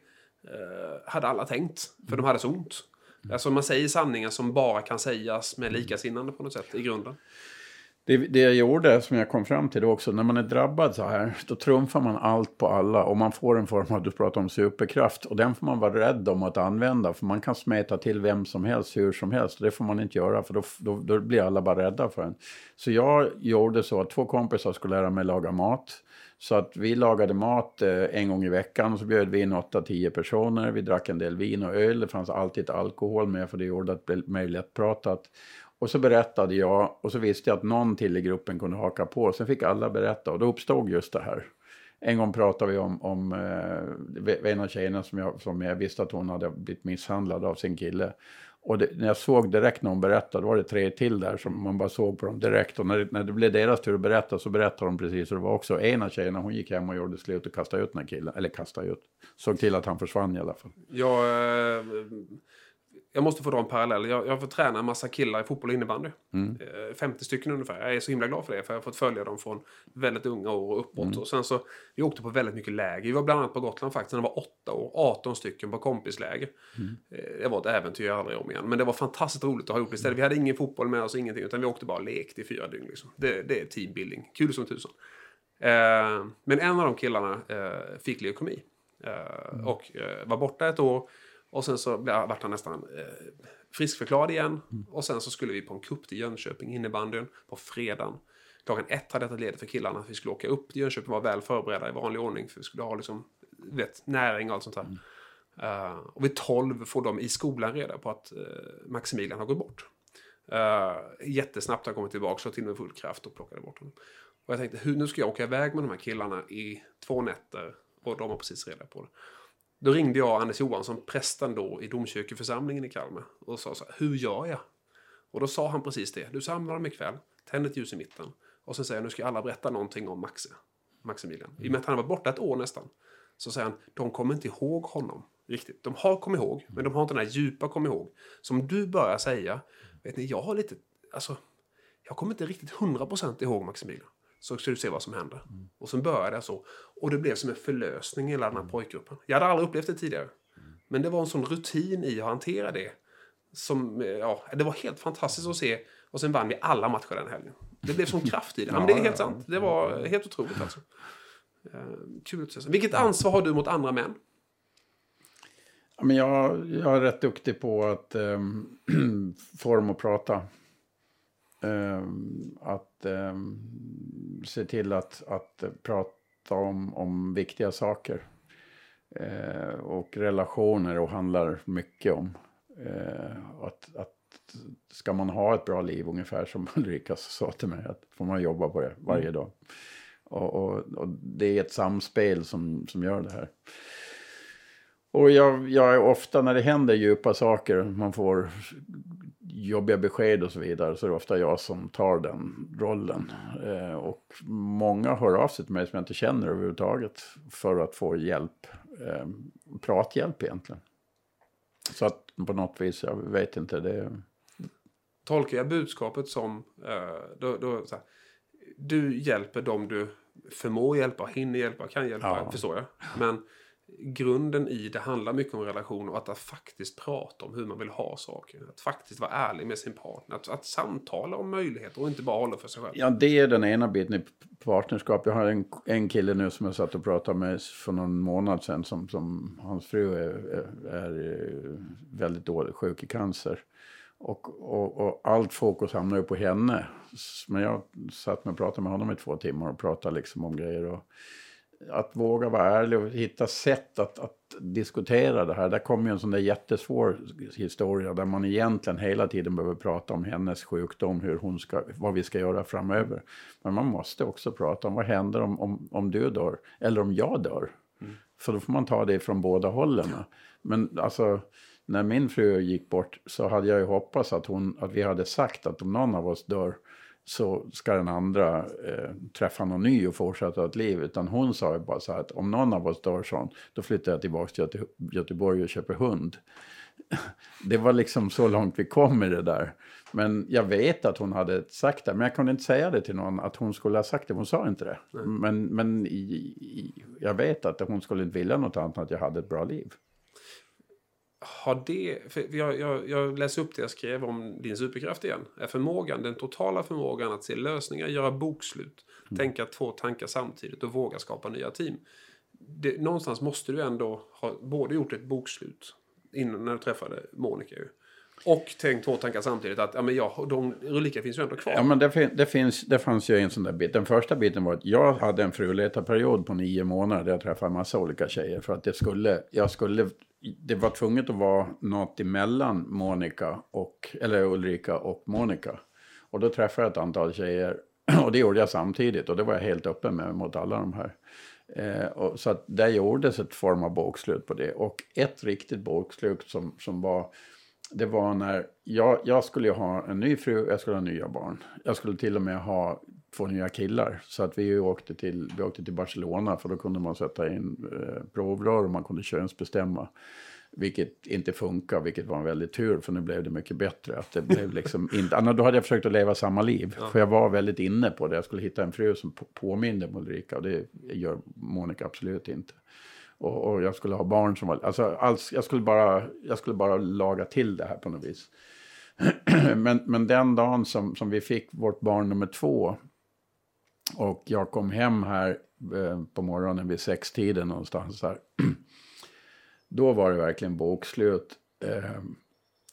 hade alla tänkt, för de hade så ont. Mm. Alltså man säger sanningar som bara kan sägas med likasinnande på något sätt i grunden. Det, det jag gjorde, som jag kom fram till också, när man är drabbad så här, då trumfar man allt på alla och man får en form av, du pratar om superkraft, och den får man vara rädd om att använda, för man kan smeta till vem som helst, hur som helst, och det får man inte göra, för då, då, då blir alla bara rädda för en. Så jag gjorde så att två kompisar skulle lära mig laga mat, så att vi lagade mat eh, en gång i veckan, och så bjöd vi in 8-10 personer, vi drack en del vin och öl, det fanns alltid alkohol med, för det gjorde att det blev lättpratat. Och så berättade jag och så visste jag att någon till i gruppen kunde haka på. Sen fick alla berätta och då uppstod just det här. En gång pratade vi om, om eh, en av tjejerna som jag, som jag visste att hon hade blivit misshandlad av sin kille. Och det, när jag såg direkt när hon berättade, då var det tre till där som man bara såg på dem direkt. Och när, när det blev deras tur att berätta så berättade de precis hur det var också. En av tjejerna, hon gick hem och gjorde slut och kastade ut den här killen. Eller kastade ut, såg till att han försvann i alla fall. Jag... Eh, Eh jag måste få dra en parallell. Jag, jag får träna en massa killar i fotboll och innebandy. Mm. 50 eh, stycken ungefär. Jag är så himla glad för det. För jag har fått följa dem från väldigt unga år och uppåt. Mm. Och sen så, vi åkte på väldigt mycket läger. Vi var bland annat på Gotland faktiskt när jag var åtta år. 18 stycken på kompisläger. Mm. Eh, det var ett äventyr jag aldrig om igen. Men det var fantastiskt roligt att ha gjort det istället. Vi hade ingen fotboll med oss, ingenting. Utan vi åkte bara och lekte i fyra dygn. Liksom. Det, det är teambuilding. Kul som tusan. Eh, men en av de killarna eh, fick leukemi. Eh, mm. Och eh, var borta ett år. Och sen så vart han nästan eh, friskförklarad igen. Mm. Och sen så skulle vi på en kupp till Jönköping, innebandyn, på fredagen. Klockan ett hade detta ledigt för killarna. Vi skulle åka upp till Jönköping och vara väl förberedda i vanlig ordning. För vi skulle ha liksom, vet, näring och allt sånt där. Mm. Uh, och vid tolv får de i skolan reda på att uh, Maximilian har gått bort. Uh, jättesnabbt har han kommit tillbaka och till med full kraft och plockade bort honom. Och jag tänkte, hur, nu ska jag åka iväg med de här killarna i två nätter. Och de har precis reda på det. Då ringde jag Anders Johansson, prästen då i domkyrkoförsamlingen i Kalmar. Och sa så här, hur gör jag? Och då sa han precis det. Du samlar dem ikväll, tänd ett ljus i mitten. Och sen säger han, nu ska alla berätta någonting om Maxe. Maximilian. I och med att han var borta ett år nästan. Så säger han, de kommer inte ihåg honom riktigt. De har kommit ihåg, men de har inte den här djupa kom ihåg. Som du börjar säga, vet ni, jag har lite, alltså, jag kommer inte riktigt hundra procent ihåg Maximilian. Så ska du se vad som händer. Mm. Och sen började jag så. Och det blev som en förlösning i hela den här pojkgruppen. Jag hade aldrig upplevt det tidigare. Mm. Men det var en sån rutin i att hantera det. Som, eh, ja, det var helt fantastiskt att se. Och sen vann vi alla matcher den helgen. Det blev sån *laughs* kraft i det. Ja, men det är helt sant. Det var helt otroligt alltså. Eh, kul att se. Vilket ansvar har du mot andra män? Men jag, jag är rätt duktig på att um, *clears throat* få dem att prata. Um, att um, se till att, att prata om, om viktiga saker. Uh, och relationer och handlar mycket om. Uh, att, att ska man ha ett bra liv, ungefär som *laughs* Ulrika sa till mig, att får man jobba på det varje mm. dag. Och, och, och, det är ett samspel som, som gör det här. Och jag, jag är ofta när det händer djupa saker, man får jobbiga besked och så vidare, så är det ofta jag som tar den rollen. Eh, och många hör av sig till mig som jag inte känner överhuvudtaget för att få hjälp, eh, prathjälp egentligen. Så att på något vis, jag vet inte, det... Tolkar jag budskapet som, eh, då, då, här, du hjälper dem du förmår hjälpa, hinner hjälpa, kan hjälpa, ja. förstår jag. Men grunden i det handlar mycket om relation och att, att faktiskt prata om hur man vill ha saker. Att faktiskt vara ärlig med sin partner. Att, att samtala om möjligheter och inte bara hålla för sig själv. Ja, det är den ena biten i partnerskap. Jag har en, en kille nu som jag satt och pratade med för någon månad sedan. Som, som hans fru är, är, eh, väldigt dålig, sjuk i cancer. Och, och, och, allt fokus hamnar ju på henne. Men jag satt med och pratade med honom i två timmar och pratade liksom om grejer. Och, att våga vara ärlig och hitta sätt att, att diskutera det här. Där kommer ju en sån där jättesvår historia där man egentligen hela tiden behöver prata om hennes sjukdom, hur hon ska, vad vi ska göra framöver. Men man måste också prata om vad händer om, om, om du dör, eller om jag dör. Mm. För då får man ta det från båda hållen. Men alltså, när min fru gick bort så hade jag ju hoppats att, hon, att vi hade sagt att om någon av oss dör så ska den andra eh, träffa någon ny och fortsätta ett liv. Utan hon sa ju bara så här att om någon av oss dör sån, då flyttar jag tillbaka till Göte Göteborg och köper hund. *laughs* Det var liksom så långt vi kom i det där. Men jag vet att hon hade sagt det, men jag kunde inte säga det till någon att hon skulle ha sagt det, hon sa inte det. Mm. Men, men i, i, jag vet att hon skulle inte vilja något annat än att jag hade ett bra liv har det, för jag, jag, jag läser upp det jag skrev om din superkraft igen. Är förmågan, den totala förmågan att se lösningar, göra bokslut, mm. tänka två tankar samtidigt och våga skapa nya team. Det, någonstans måste du ändå ha både gjort ett bokslut innan när du träffade Monica ju. Och tänkt två tankar samtidigt att ja, men ja, de, Ulrika finns ju ändå kvar. Ja, men det, det, finns, det fanns ju en sån där bit. Den första biten var att jag hade en fruletarperiod på nio månader där jag träffade en massa olika tjejer. För att det skulle, jag skulle det var tvunget att vara något emellan Monica och, eller Ulrika och Monica. Och då träffade jag ett antal tjejer *clears throat* och det gjorde jag samtidigt och det var jag helt öppen med mot alla de här. Eh, och, så att där gjordes ett form av bokslut på det. Och ett riktigt bokslut som, som var, det var när jag, jag skulle ha en ny fru, jag skulle ha nya barn. Jag skulle till och med ha två nya killar. Så att vi åkte till, vi åkte till Barcelona för då kunde man sätta in eh, provrör och man kunde könsbestämma. Vilket inte funkar, vilket var en väldig tur för nu blev det mycket bättre. Att det blev liksom inte, annars då hade jag försökt att leva samma liv. Ja. För jag var väldigt inne på det. Jag skulle hitta en fru som påminde om Ulrika och det gör Monica absolut inte. Och, och, jag skulle ha barn som var, alltså alls, jag, skulle bara, jag skulle bara laga till det här på något vis. *clears throat* men, men den dagen som, som vi fick vårt barn nummer två och jag kom hem här eh, på morgonen vid sextiden någonstans här. *clears throat* Då var det verkligen bokslut. Eh,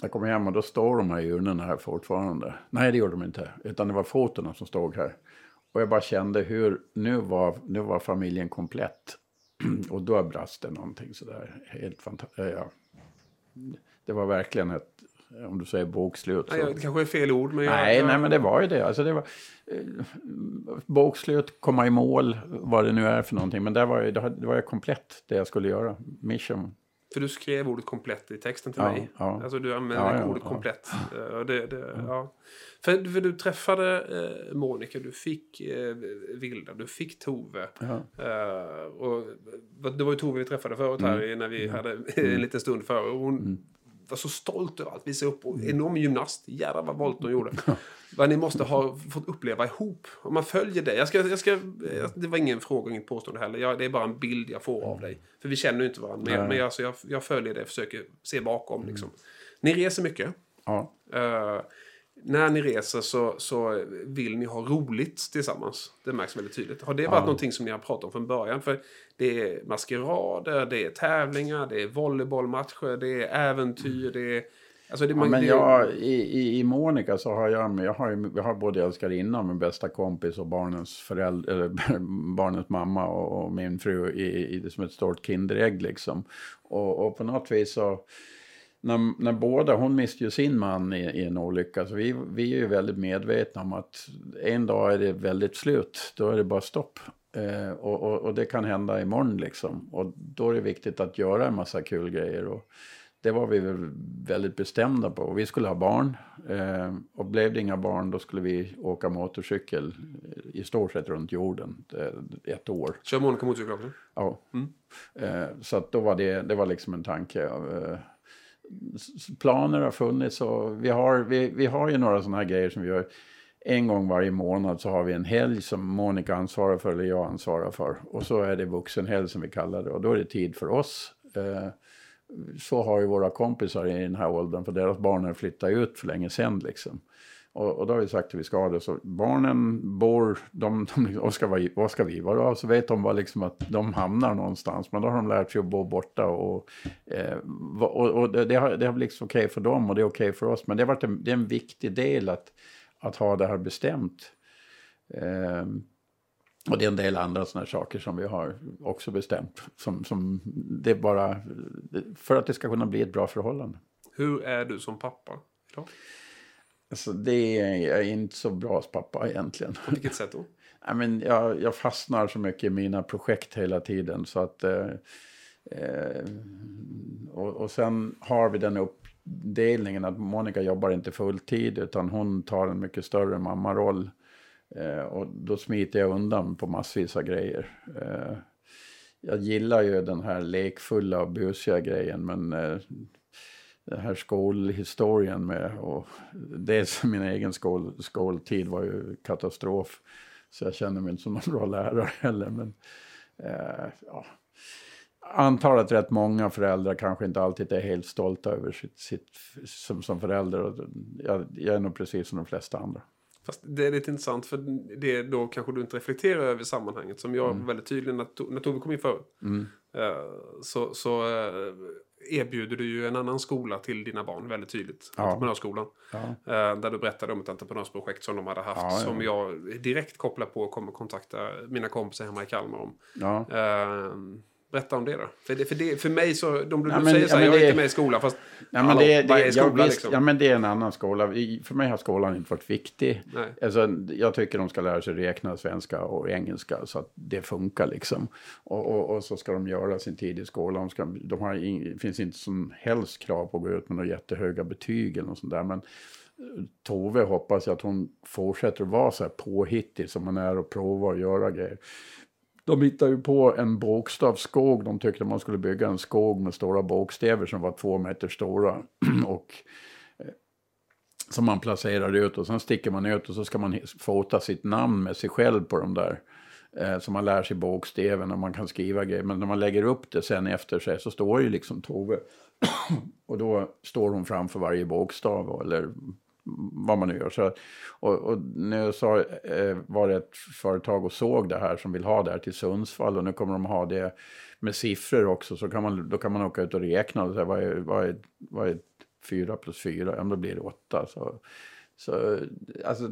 jag kom hem och då står de här urnorna här fortfarande. Nej, det gjorde de inte. Utan det var fotona som stod här. Och jag bara kände hur, nu var, nu var familjen komplett. *clears throat* och då brast det någonting sådär helt fantastiskt. Eh, ja. Det var verkligen ett, om du säger bokslut. Så... Nej, det kanske är fel ord. Men jag, nej, jag... nej, men det var ju det. Alltså det var, eh, bokslut, komma i mål, vad det nu är för någonting. Men det var ju, det var ju komplett det jag skulle göra. Mission. För du skrev ordet komplett i texten till ja, mig. Ja. Alltså du använde ja, ordet komplett. Uh, det, det, ja. För, för, du träffade uh, Monica, du fick uh, Vilda, du fick Tove. och det var ju Tove vi träffade förut här mm. när vi mm. hade *laughs* en liten stund före. Hon, mm var så stolt över allt. Visa upp. Och enorm gymnast. Jävlar vad volt hon gjorde. *laughs* vad ni måste ha fått uppleva ihop. Om man följer dig. Jag ska, jag ska, det var ingen fråga, inget påstående heller. Jag, det är bara en bild jag får av dig. För vi känner ju inte varandra. Men, men alltså, jag, jag följer dig och försöker se bakom. Liksom. Ni reser mycket. Ja. Uh, när ni reser så, så vill ni ha roligt tillsammans. Det märks väldigt tydligt. Har det varit Ja. någonting som ni har pratat om från början? För det är maskerader, det är tävlingar, det är volleybollmatcher, det är äventyr, det är... Alltså det, Ja, man, men det, jag, i, i, I Monica så har jag, jag har, jag har både älskarinna och min bästa kompis och barnens, föräldrar, eller, *laughs* barnens mamma och, och min fru i, i det som ett stort kinderägg liksom. Och, och på något vis så, när, när båda, hon miste ju sin man i, i en olycka, så vi, vi är ju väldigt medvetna om att en dag är det väldigt slut, då är det bara stopp. Eh, och, och, och det kan hända imorgon liksom. Och då är det viktigt att göra en massa kul grejer. Och, det var vi väl väldigt bestämda på. Vi skulle ha barn. Eh, och blev det inga barn då skulle vi åka motorcykel i stort sett runt jorden eh, ett år. Kör Monica motorcykel också? Ja. Eh, så att då var det, det var liksom en tanke. Eh, s- planer har funnits och vi har, vi, vi har ju några sådana här grejer som vi gör. En gång varje månad så har vi en helg som Monica ansvarar för eller jag ansvarar för. Och så är det vuxenhelg som vi kallar det och då är det tid för oss. Eh, så har ju våra kompisar i den här åldern, för deras barn har flyttat ut för länge sedan. Liksom. Och, och då har vi sagt att vi ska ha det. Så barnen bor, de, de vad, ska vi, vad ska vi vara? Så vet de bara liksom att de hamnar någonstans. Men då har de lärt sig att bo borta. Och, eh, och, och det, det, har, det har blivit okej för dem och det är okej för oss. Men det har varit en, det är en viktig del att, att ha det här bestämt. Ehm, och det är en del andra sådana saker som vi har också bestämt. Som, som det bara för att det ska kunna bli ett bra förhållande. Hur är du som pappa idag? Alltså det är jag är inte så bra som pappa egentligen. På vilket sätt då? *laughs* Nej, men jag, jag fastnar så mycket i mina projekt hela tiden. Så att, eh, eh, och, och sen har vi den delningen att Monica jobbar inte fulltid utan hon tar en mycket större mammaroll. Eh, och då smiter jag undan på massvis av grejer. Eh, jag gillar ju den här lekfulla och busiga grejen men eh, den här skolhistorien med och dels *laughs* min egen skol, skoltid var ju katastrof. Så jag känner mig inte som någon bra lärare heller. Men, eh, ja. Antar att rätt många föräldrar kanske inte alltid är helt stolta över sitt, sitt som, som förälder. Jag, jag är nog precis som de flesta andra. Fast det är lite intressant för det då kanske du inte reflekterar över sammanhanget. Som jag Mm. väldigt tydlig när, To- när Tove kom in förut. Eh, så så eh, erbjuder du ju en annan skola till dina barn väldigt tydligt. Ja. Entreprenörsskolan. Ja. Eh, där du berättade om ett entreprenörsprojekt som de hade haft. Ja, ja. Som jag direkt kopplar på och kommer kontakta mina kompisar hemma i Kalmar om. Ja. Eh, berätta om det då. För, det, för, det, för mig så, de, du Ja, men- säger ja, så här, men jag är inte med i skolan. Fast Ja, men det, det, är skola ja, visst, liksom? ja, men det är en annan skola. För mig har skolan inte varit viktig. Nej. Alltså, jag tycker de ska lära sig räkna svenska och engelska så att det funkar liksom. Och, och, och så ska de göra sin tid i skolan. De ska, de har det finns inte som helst krav på att gå ut med några jättehöga betyg eller något sånt där. Men eh, Tove hoppas jag att hon fortsätter att vara så här påhittig som hon är och prova att göra grejer. De hittade ju på en bokstavsskog. De tyckte man skulle bygga en skog med stora bokstäver som var två meter stora. *clears throat* och eh, som man placerar ut och sen sticker man ut och så ska man fota sitt namn med sig själv på de där. Eh, så man lär sig bokstäven och man kan skriva grejer. Men när man lägger upp det sen efter sig så står ju liksom Tove. *clears throat* och då står hon framför varje bokstav eller vad man nu gör. Så, och, och nu så, eh, var det ett företag och såg det här som vill ha det här till Sundsvall och nu kommer de ha det med siffror också. Så kan man, då kan man åka ut och räkna och säga vad är, vad är, vad är 4 plus 4? Ja, då blir det 8. Så, så alltså,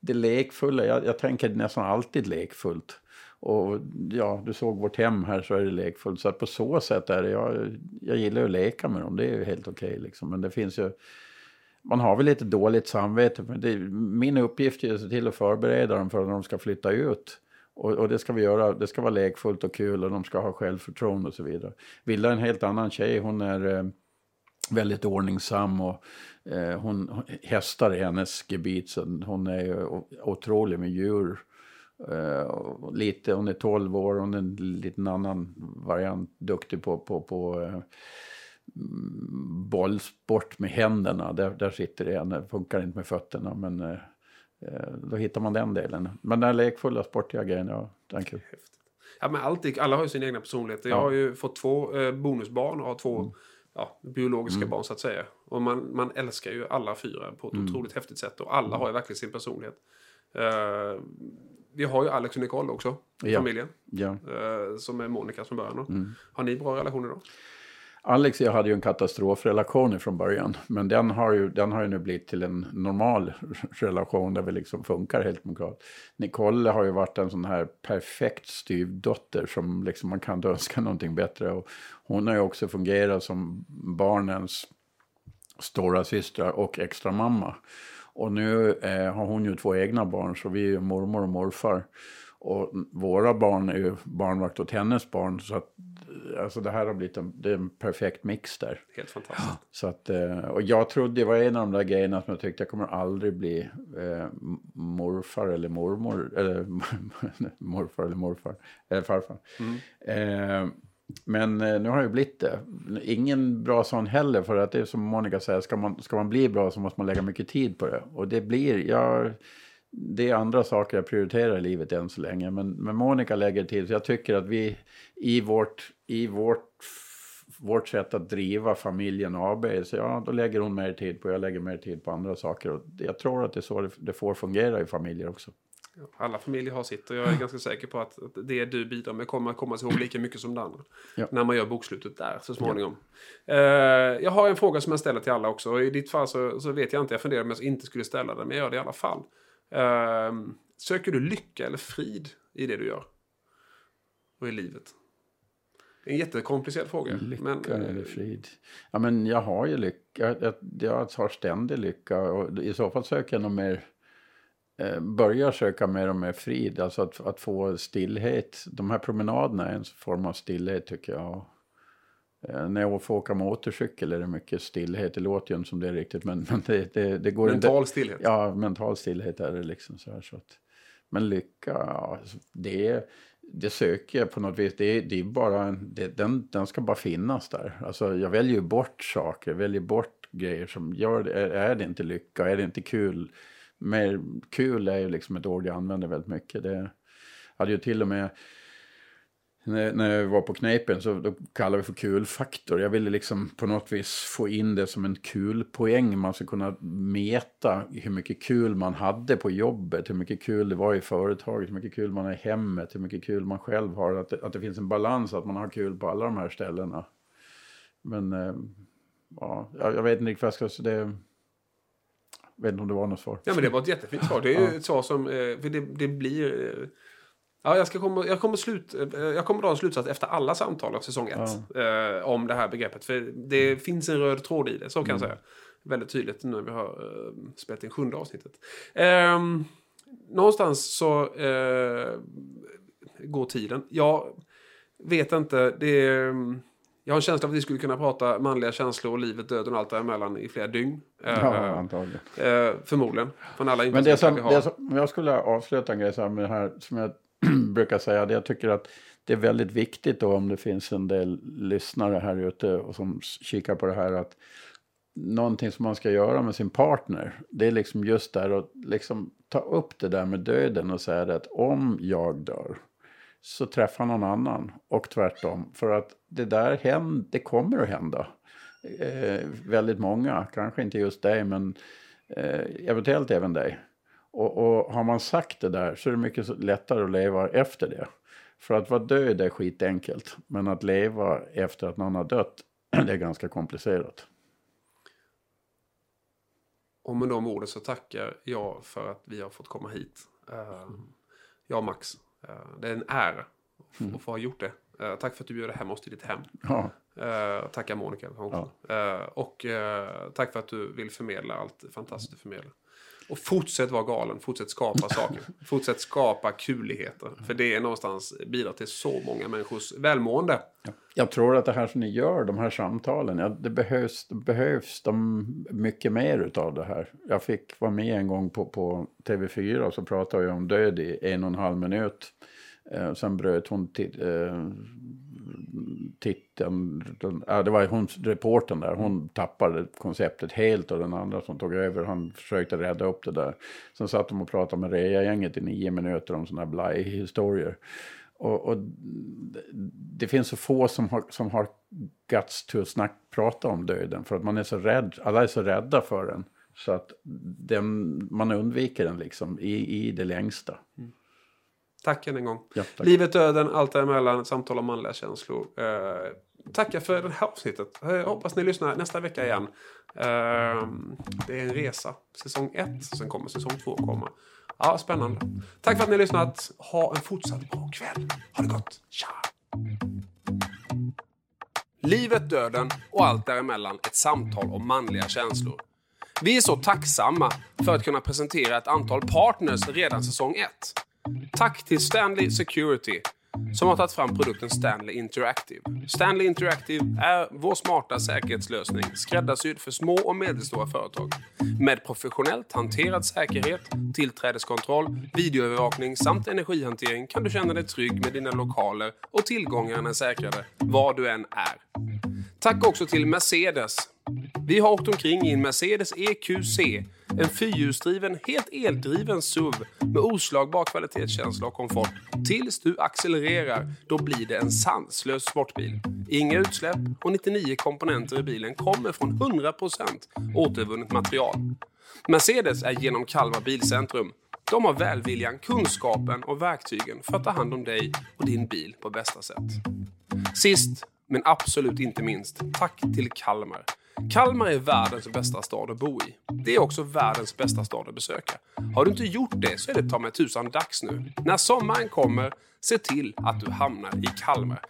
det lekfulla, jag, jag tänker nästan alltid lekfullt. Och ja, du såg vårt hem här så är det lekfullt. Så att på så sätt är det, jag, jag gillar att leka med dem, det är ju helt okej okay, liksom. Men det finns ju, man har väl lite dåligt samvete. Men det, min uppgift är att se till att förbereda dem för när de ska flytta ut. Och, och det ska vi göra, det ska vara lekfullt och kul och de ska ha självförtroende och så vidare. Vilda är en helt annan tjej, hon är eh, väldigt ordningsam och eh, hon, hästar är hennes gebit så hon är ju otrolig med djur. Eh, lite, hon är 12 år, hon är en liten annan variant, duktig på, på, på eh, bollsport med händerna. Där, där sitter det en. Funkar inte med fötterna. Men eh, eh, då hittar man den delen. Men den här lekfulla sportiga grejen, ja, den är kul. Ja, men alltid, alla har ju sin egna personlighet. Jag Ja. har ju fått två eh, bonusbarn och har två Mm. ja, biologiska barn så att säga. Och man, man älskar ju alla fyra på ett Mm. otroligt häftigt sätt. Och alla har ju verkligen sin personlighet. Eh, vi har ju Alex och Nicole också, Ja. familjen. Ja. eh, som är Monica från början. Mm. Har ni bra relationer då? Alex och jag hade ju en katastrofrelation från början. Men den har ju, den har ju nu blivit till en normal relation där vi liksom funkar helt demokratiskt. Nicole har ju varit en sån här perfekt styvdotter som liksom man kan inte önska någonting bättre. Och hon har ju också fungerat som barnens stora systrar och extra mamma. Och nu eh, har hon ju två egna barn så vi är ju mormor och morfar. Och våra barn är ju barnvakt åt hennes barn. Så att, alltså det här har blivit en, det är en perfekt mix där. Helt fantastiskt. Så att, eh, och jag trodde, det var en av de där grejerna som jag tyckte jag kommer aldrig bli eh, morfar eller mormor. Eller *laughs* morfar eller morfar. Eller farfar. Eh, men eh, nu har jag blivit det. Ingen bra sån heller för att det är som Monica säger, ska man, ska man bli bra så måste man lägga mycket tid på det. Och det blir, jag, det är andra saker jag prioriterar i livet än så länge. Men, men Monica lägger tid, så jag tycker att vi i vårt, i vårt, vårt sätt att driva familjen AB, så ja, då lägger hon mer tid på, jag lägger mer tid på andra saker. Och jag tror att det är så det, det får fungera i familjer också. Alla familjer har sitt och jag är ganska säker på att det du bidrar med kommer att komma ihåg lika mycket som det andra. Ja. När man gör bokslutet där så småningom. Eh, jag har en fråga som jag ställer till alla också. Och I ditt fall så, så vet jag inte, jag funderar om jag inte skulle ställa den, men jag gör det i alla fall. Eh, söker du lycka eller frid i det du gör? Och i livet? Det är en jättekomplicerad fråga. Lycka men, eh, eller frid? Ja, men jag har ju lycka. Jag, jag har ständig lycka. Och I så fall söker jag nog mer... Eh, börjar söka mer och mer frid. Alltså att, att få stillhet. De här promenaderna är en form av stillhet tycker jag. Eh, när jag får åka motorcykel är det mycket stillhet. Det låter ju inte som det är riktigt. Men, men det, det, det går inte... Mental stillhet. Ja, mental stillhet är det liksom så här. Så att, men lycka, ja, alltså, det, det söker jag på något vis. Det, det är bara en, det, den, den ska bara finnas där. Alltså, jag väljer ju bort saker, jag väljer bort grejer som gör det. Är, är det inte lycka, är det inte kul? Mer, kul är ju liksom ett ord jag använder väldigt mycket. Det hade ju till och med när, när jag var på Kneipen så då kallade vi för kulfaktor. Jag ville liksom på något vis få in det som en kul poäng. Man ska kunna mäta hur mycket kul man hade på jobbet, hur mycket kul det var i företaget, hur mycket kul man har i hemmet, hur mycket kul man själv har. Att det, att det finns en balans, att man har kul på alla de här ställena. Men eh, ja, jag, vet inte riktigt vad jag ska säga. Jag vet inte om det var något svar. Ja, men det var ett jättefint svar. Det är ju ett svar som... eh, För det, det blir... eh, Ja, jag, ska komma, jag, kommer slut, eh, jag kommer dra en slutsats efter alla samtal av säsong ett. Eh, om det här begreppet. För det finns en röd tråd i det, så kan jag säga. Väldigt tydligt nu när vi har eh, spelat in sjunde avsnittet. Ehm, någonstans så eh, går tiden. Jag vet inte. Det är, jag har en känsla av att vi skulle kunna prata manliga känslor och livet, döden och allt däremellan i flera dygn. Eh, Ja, antagligen. Eh, förmodligen. Från alla Men det som, vi har. det som, om jag skulle avsluta en grej så här med det här som jag *clears throat* brukar säga, det jag tycker att det är väldigt viktigt då om det finns en del lyssnare här ute och som kikar på det här att någonting som man ska göra med sin partner, det är liksom just där att liksom ta upp det där med döden och säga det att om jag dör så träffar någon annan och tvärtom. För att det där händer, det kommer att hända. Eh, väldigt många, kanske inte just dig men eh, eventuellt även dig. Och, och har man sagt det där så är det mycket lättare att leva efter det. För att vara död är skitenkelt. Men att leva efter att någon har dött, *clears throat* det är ganska komplicerat. Och med de orden så tackar jag för att vi har fått komma hit. Uh, jag och Max. Eh, det är en ära att- få ha gjort det. Eh, tack för att du bjöd hem oss till ditt hem. Ja, Uh, tackar Monica. Eh, och eh, tack för att du vill förmedla allt fantastiskt du förmedlar. Och fortsätt vara galen, fortsätt skapa *laughs* saker. Fortsätt skapa kuligheter. För det är någonstans bidrar till så många människors välmående. Jag tror att det här som ni gör, de här samtalen, ja, det behövs, det behövs de mycket mer utav det här. Jag fick vara med en gång på, på TV4 och så pratade jag om död i en och en halv minut. Eh, sen bröt hon till, eh, titeln, den, ja, det var hon, reporten där, hon tappade konceptet helt och den andra som tog över, han försökte rädda upp det där. Sen satt de och pratade med Rea-gänget i nio minuter om sådana här blaj-historier. Och, och, det finns så få som har, som har guts till att snack, prata om döden för att man är så rädd, alla är så rädda för den. Så att den, man undviker den liksom i, i det längsta. Mm. Tack än en gång. Ja, Livet, döden, allt däremellan, samtal om manliga känslor. Eh, tackar för det här avsnittet. Jag eh, hoppas ni lyssnar nästa vecka igen. Eh, det är en resa. Säsong 1, sen kommer säsong 2 komma. Ja, spännande. Tack för att ni har lyssnat. Ha en fortsatt bra kväll. Ha det gott. Tja! Livet, döden och allt däremellan ett samtal om manliga känslor. Vi är så tacksamma för att kunna presentera ett antal partners redan säsong 1. Tack till Stanley Security som har tagit fram produkten Stanley Interactive. Stanley Interactive är vår smarta säkerhetslösning skräddarsydd för små och medelstora företag. Med professionellt hanterad säkerhet, tillträdeskontroll, videoövervakning samt energihantering kan du känna dig trygg med dina lokaler och tillgångarna är säkrade var du än är. Tack också till Mercedes vi har åkt omkring i en Mercedes EQC, en fyrhjulsdriven, helt eldriven SUV med oslagbar kvalitetskänsla och komfort. Tills du accelererar, då blir det en sanslös sportbil. Inga utsläpp och 99 komponenter i bilen kommer från 100% återvunnet material. Mercedes är genom Kalmar Bilcentrum. De har välviljan, kunskapen och verktygen för att ta hand om dig och din bil på bästa sätt. Sist, men absolut inte minst, tack till Kalmar. Kalmar är världens bästa stad att bo i. Det är också världens bästa stad att besöka. Har du inte gjort det så är det ta mig tusan dags nu. När sommaren kommer, se till att du hamnar i Kalmar.